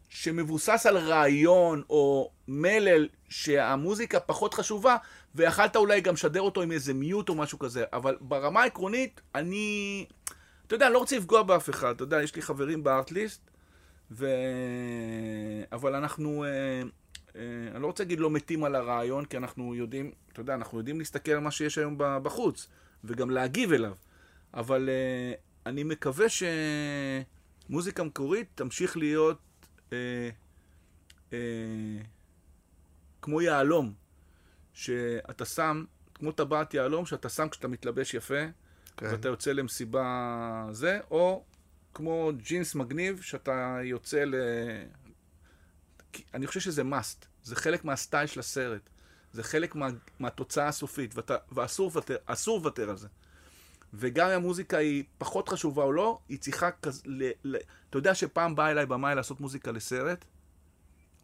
שמבוסס על רעיון או מלל שהמוזיקה פחות חשובה ויכלת אולי גם לשדר אותו עם איזה מיוט או משהו כזה, אבל ברמה העקרונית אני, אתה יודע, אני לא רוצה לפגוע באף אחד, אתה יודע, יש לי חברים בארטליסט, ו... אבל אנחנו... אה, אני לא רוצה להגיד לא מתים על הרעיון, כי אנחנו יודעים, אתה יודע, אנחנו יודעים להסתכל על מה שיש היום בחוץ, וגם להגיב אליו. אבל אה, אני מקווה שמוזיקה מקורית תמשיך להיות אה, אה, כמו יהלום, שאתה שם, כמו טבעת יהלום, שאתה שם כשאתה מתלבש יפה, כן. ואתה יוצא למסיבה זה, או כמו ג'ינס מגניב, שאתה יוצא ל... אני חושב שזה must, זה חלק מהסטייל של הסרט, זה חלק מה, מהתוצאה הסופית, ואתה, ואסור לוותר על זה. וגם אם המוזיקה היא פחות חשובה או לא, היא צריכה כזה, ל, ל, אתה יודע שפעם בא אליי במאי לעשות מוזיקה לסרט,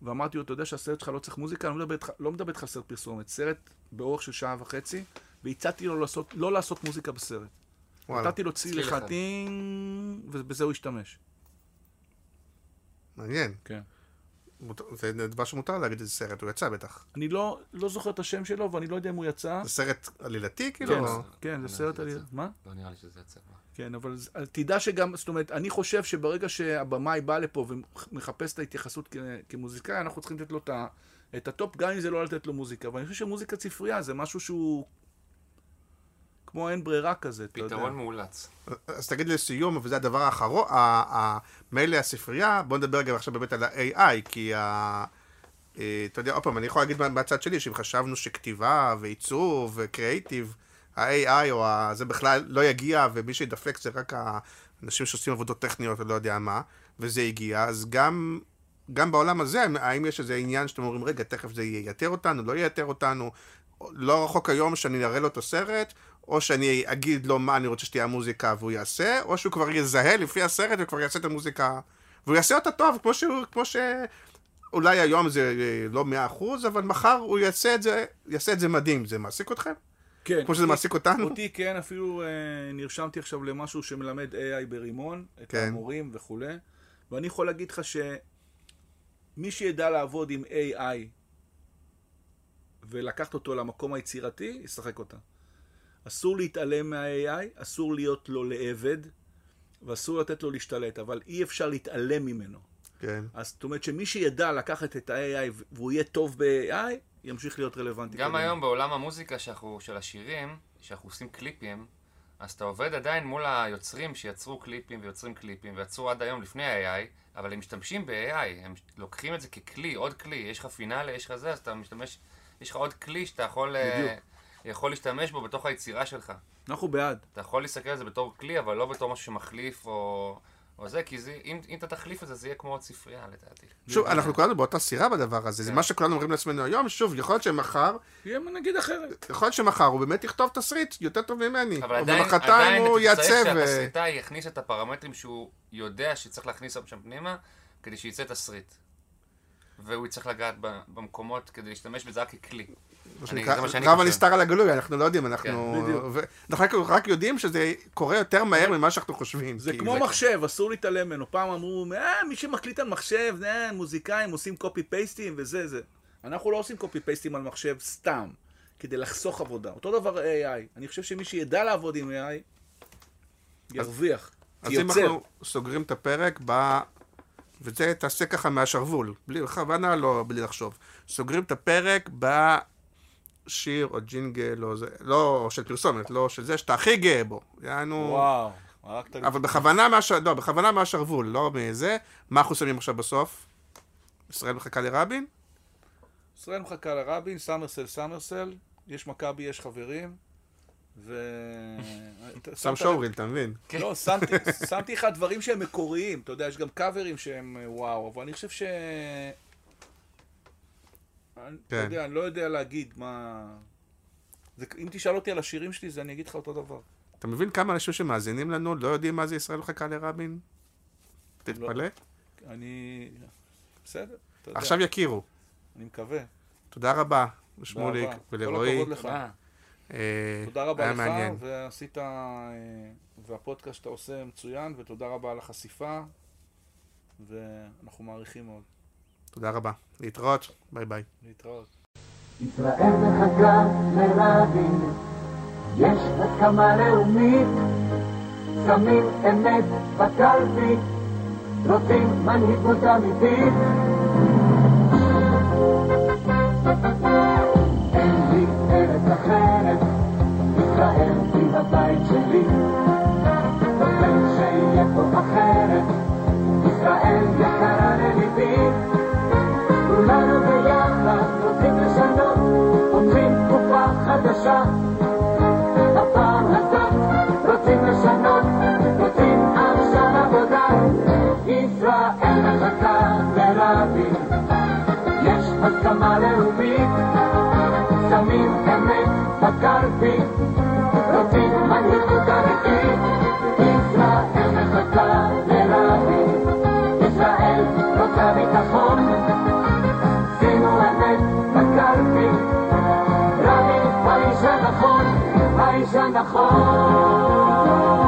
ואמרתי לו, אתה יודע שהסרט שלך לא צריך מוזיקה? אני לא מדבר איתך לא על סרט פרסומת, סרט באורך של שעה וחצי, והצעתי לו לעשות, לא לעשות מוזיקה בסרט. נתתי לו ציל אחד, ובזה הוא השתמש. מעניין. כן. זה דבר שמותר להגיד איזה סרט, הוא יצא בטח. אני לא, לא זוכר את השם שלו, ואני לא יודע אם הוא יצא. זה סרט עלילתי, כאילו? כן, או- כן, זה סרט על... מה? לא נראה לי שזה יצא. כבר. כן, אבל תדע שגם, זאת אומרת, אני חושב שברגע שהבמאי בא לפה ומחפש את ההתייחסות כ- כמוזיקאי, אנחנו צריכים לתת לו את ה- את הטופ, גם אם זה לא לתת לו מוזיקה. אבל אני חושב שמוזיקת ספרייה זה משהו שהוא כמו אין ברירה כזה, אתה יודע. פתרון מאולץ. אז תגיד לי לסיום, וזה הדבר האחרון, מילא הספרייה, בוא נדבר גם עכשיו באמת על ה-AI, כי ה... אה, אתה יודע, עוד פעם, אני יכול להגיד מה- מהצד שלי, שאם חשבנו שכתיבה ועיצוב וקריאיטיב, ה-AI או ה... זה בכלל לא יגיע, ומי שידפק זה רק האנשים שעושים עבודות טכניות או לא יודע מה, וזה הגיע, אז גם, גם בעולם הזה, האם יש איזה עניין שאתם אומרים, רגע, תכף זה ייתר אותנו, לא ייתר אותנו, לא רחוק היום שאני אראה לו את הסרט, או שאני אגיד לו מה אני רוצה שתהיה המוזיקה והוא יעשה, או שהוא כבר יזהה לפי הסרט וכבר יעשה את המוזיקה, והוא יעשה אותה טוב, כמו שהוא, כמו ש... אולי היום זה אה, לא מאה אחוז, אבל מחר הוא יעשה את זה, יעשה את זה מדהים. זה מעסיק אתכם? כן. כמו שזה אותי- מעסיק אותנו? אותי כן, אפילו אה, נרשמתי עכשיו למשהו שמלמד AI ברימון, את כן. המורים וכולי, ואני יכול להגיד לך שמי שידע לעבוד עם AI ולקחת אותו למקום היצירתי, ישחק אותה. אסור להתעלם מה-AI, אסור להיות לו לעבד, ואסור לתת לו להשתלט, אבל אי אפשר להתעלם ממנו. כן. אז זאת אומרת שמי שידע לקחת את ה-AI והוא יהיה טוב ב-AI, ימשיך להיות רלוונטי. גם קדימה. היום בעולם המוזיקה שאנחנו, של השירים, שאנחנו עושים קליפים, אז אתה עובד עדיין מול היוצרים שיצרו קליפים ויוצרים קליפים, ויצרו עד היום לפני ה-AI, אבל הם משתמשים ב-AI, הם לוקחים את זה ככלי, עוד כלי, יש לך פינאלה, יש לך זה, אז אתה משתמש, יש לך עוד כלי שאתה יכול, אה, בדיוק. יכול להשתמש בו בתוך היצירה שלך. אנחנו בעד. אתה יכול להסתכל על זה בתור כלי, אבל לא בתור משהו שמחליף או, או זה, כי זה, אם, אם אתה תחליף את זה, זה יהיה כמו עוד ספרייה לדעתי. שוב, אנחנו כולנו באותה סירה בדבר הזה. זה כן. מה שכולנו אומרים לעצמנו היום. שוב, יכול להיות שמחר, יהיה נגיד אחרת. יכול להיות שמחר הוא באמת יכתוב תסריט יותר טוב ממני. אבל עדיין, עדיין אתה צריך יעצב. אה, שהתסריטאי יכניס את הפרמטרים שהוא יודע שצריך להכניס שם פנימה, כדי שיצא תסריט. והוא יצטרך לגעת במקומות כדי להשתמש בזה רק ככלי. רב. הנסתר על הגלוי, אנחנו לא יודעים, אנחנו... כן, אנחנו רק- יודעים שזה קורה יותר מהר ממה שאנחנו חושבים. זה כי כמו מחשב, אסור להתעלם ממנו. פעם אמרו, אה, מי שמקליט על מחשב, זה מוזיקאים עושים קופי פייסטים וזה זה. אנחנו לא עושים קופי פייסטים על מחשב סתם, כדי לחסוך עבודה. אותו דבר AI. אני חושב שמי שידע לעבוד עם AI, ירוויח. אז אם. אנחנו סוגרים את הפרק ב... וזה תעשה ככה מהשרוול, בלי בכוונה, לא בלי לחשוב. סוגרים את הפרק בשיר או ג'ינגל או זה, לא של פרסומת, לא של זה שאתה הכי גאה בו. יענו... וואו, הרגת לי. אבל בכוונה מהש... לא, בכוונה מהשרוול, לא מזה. מה אנחנו שמים עכשיו בסוף? ישראל מחכה לרבין? ישראל מחכה לרבין, סמרסל, סמרסל, יש מכבי, יש חברים, ו... שם שואוריל, אתה מבין? לא, שמתי, לך דברים שהם מקוריים, אתה יודע, יש גם קאברים שהם וואו, אבל אני חושב ש... אני, אתה כן. יודע, אני לא יודע להגיד מה... זה, אם תשאל אותי על השירים שלי, זה אני אגיד לך אותו דבר. אתה מבין כמה אנשים שמאזינים לנו לא יודעים מה זה ישראל מחכה לרבין? לא. תתפלא. אני... בסדר, אתה יודע, עכשיו יכירו. אני מקווה. תודה רבה רבה. ולרועי. כל הכבוד לך. תודה. אה, תודה רבה לך, מעניין. ועשית, אה, והפודקאסט שאתה עושה מצוין, ותודה רבה על החשיפה, ואנחנו מעריכים מאוד. תודה רבה. להתראות. ביי ביי. להתראות. ישראל מחכה לרבין, יש הסכמה לאומית, שמים אמת בקלפי, רוצים מנהיגות אמיתית. אין לי ארץ אחרת, ישראל היא הבית שלי, הסכמה לאומית, שמים אמת בקלפי, רוצים מנהיגות אמיתית. عايش أنا خاف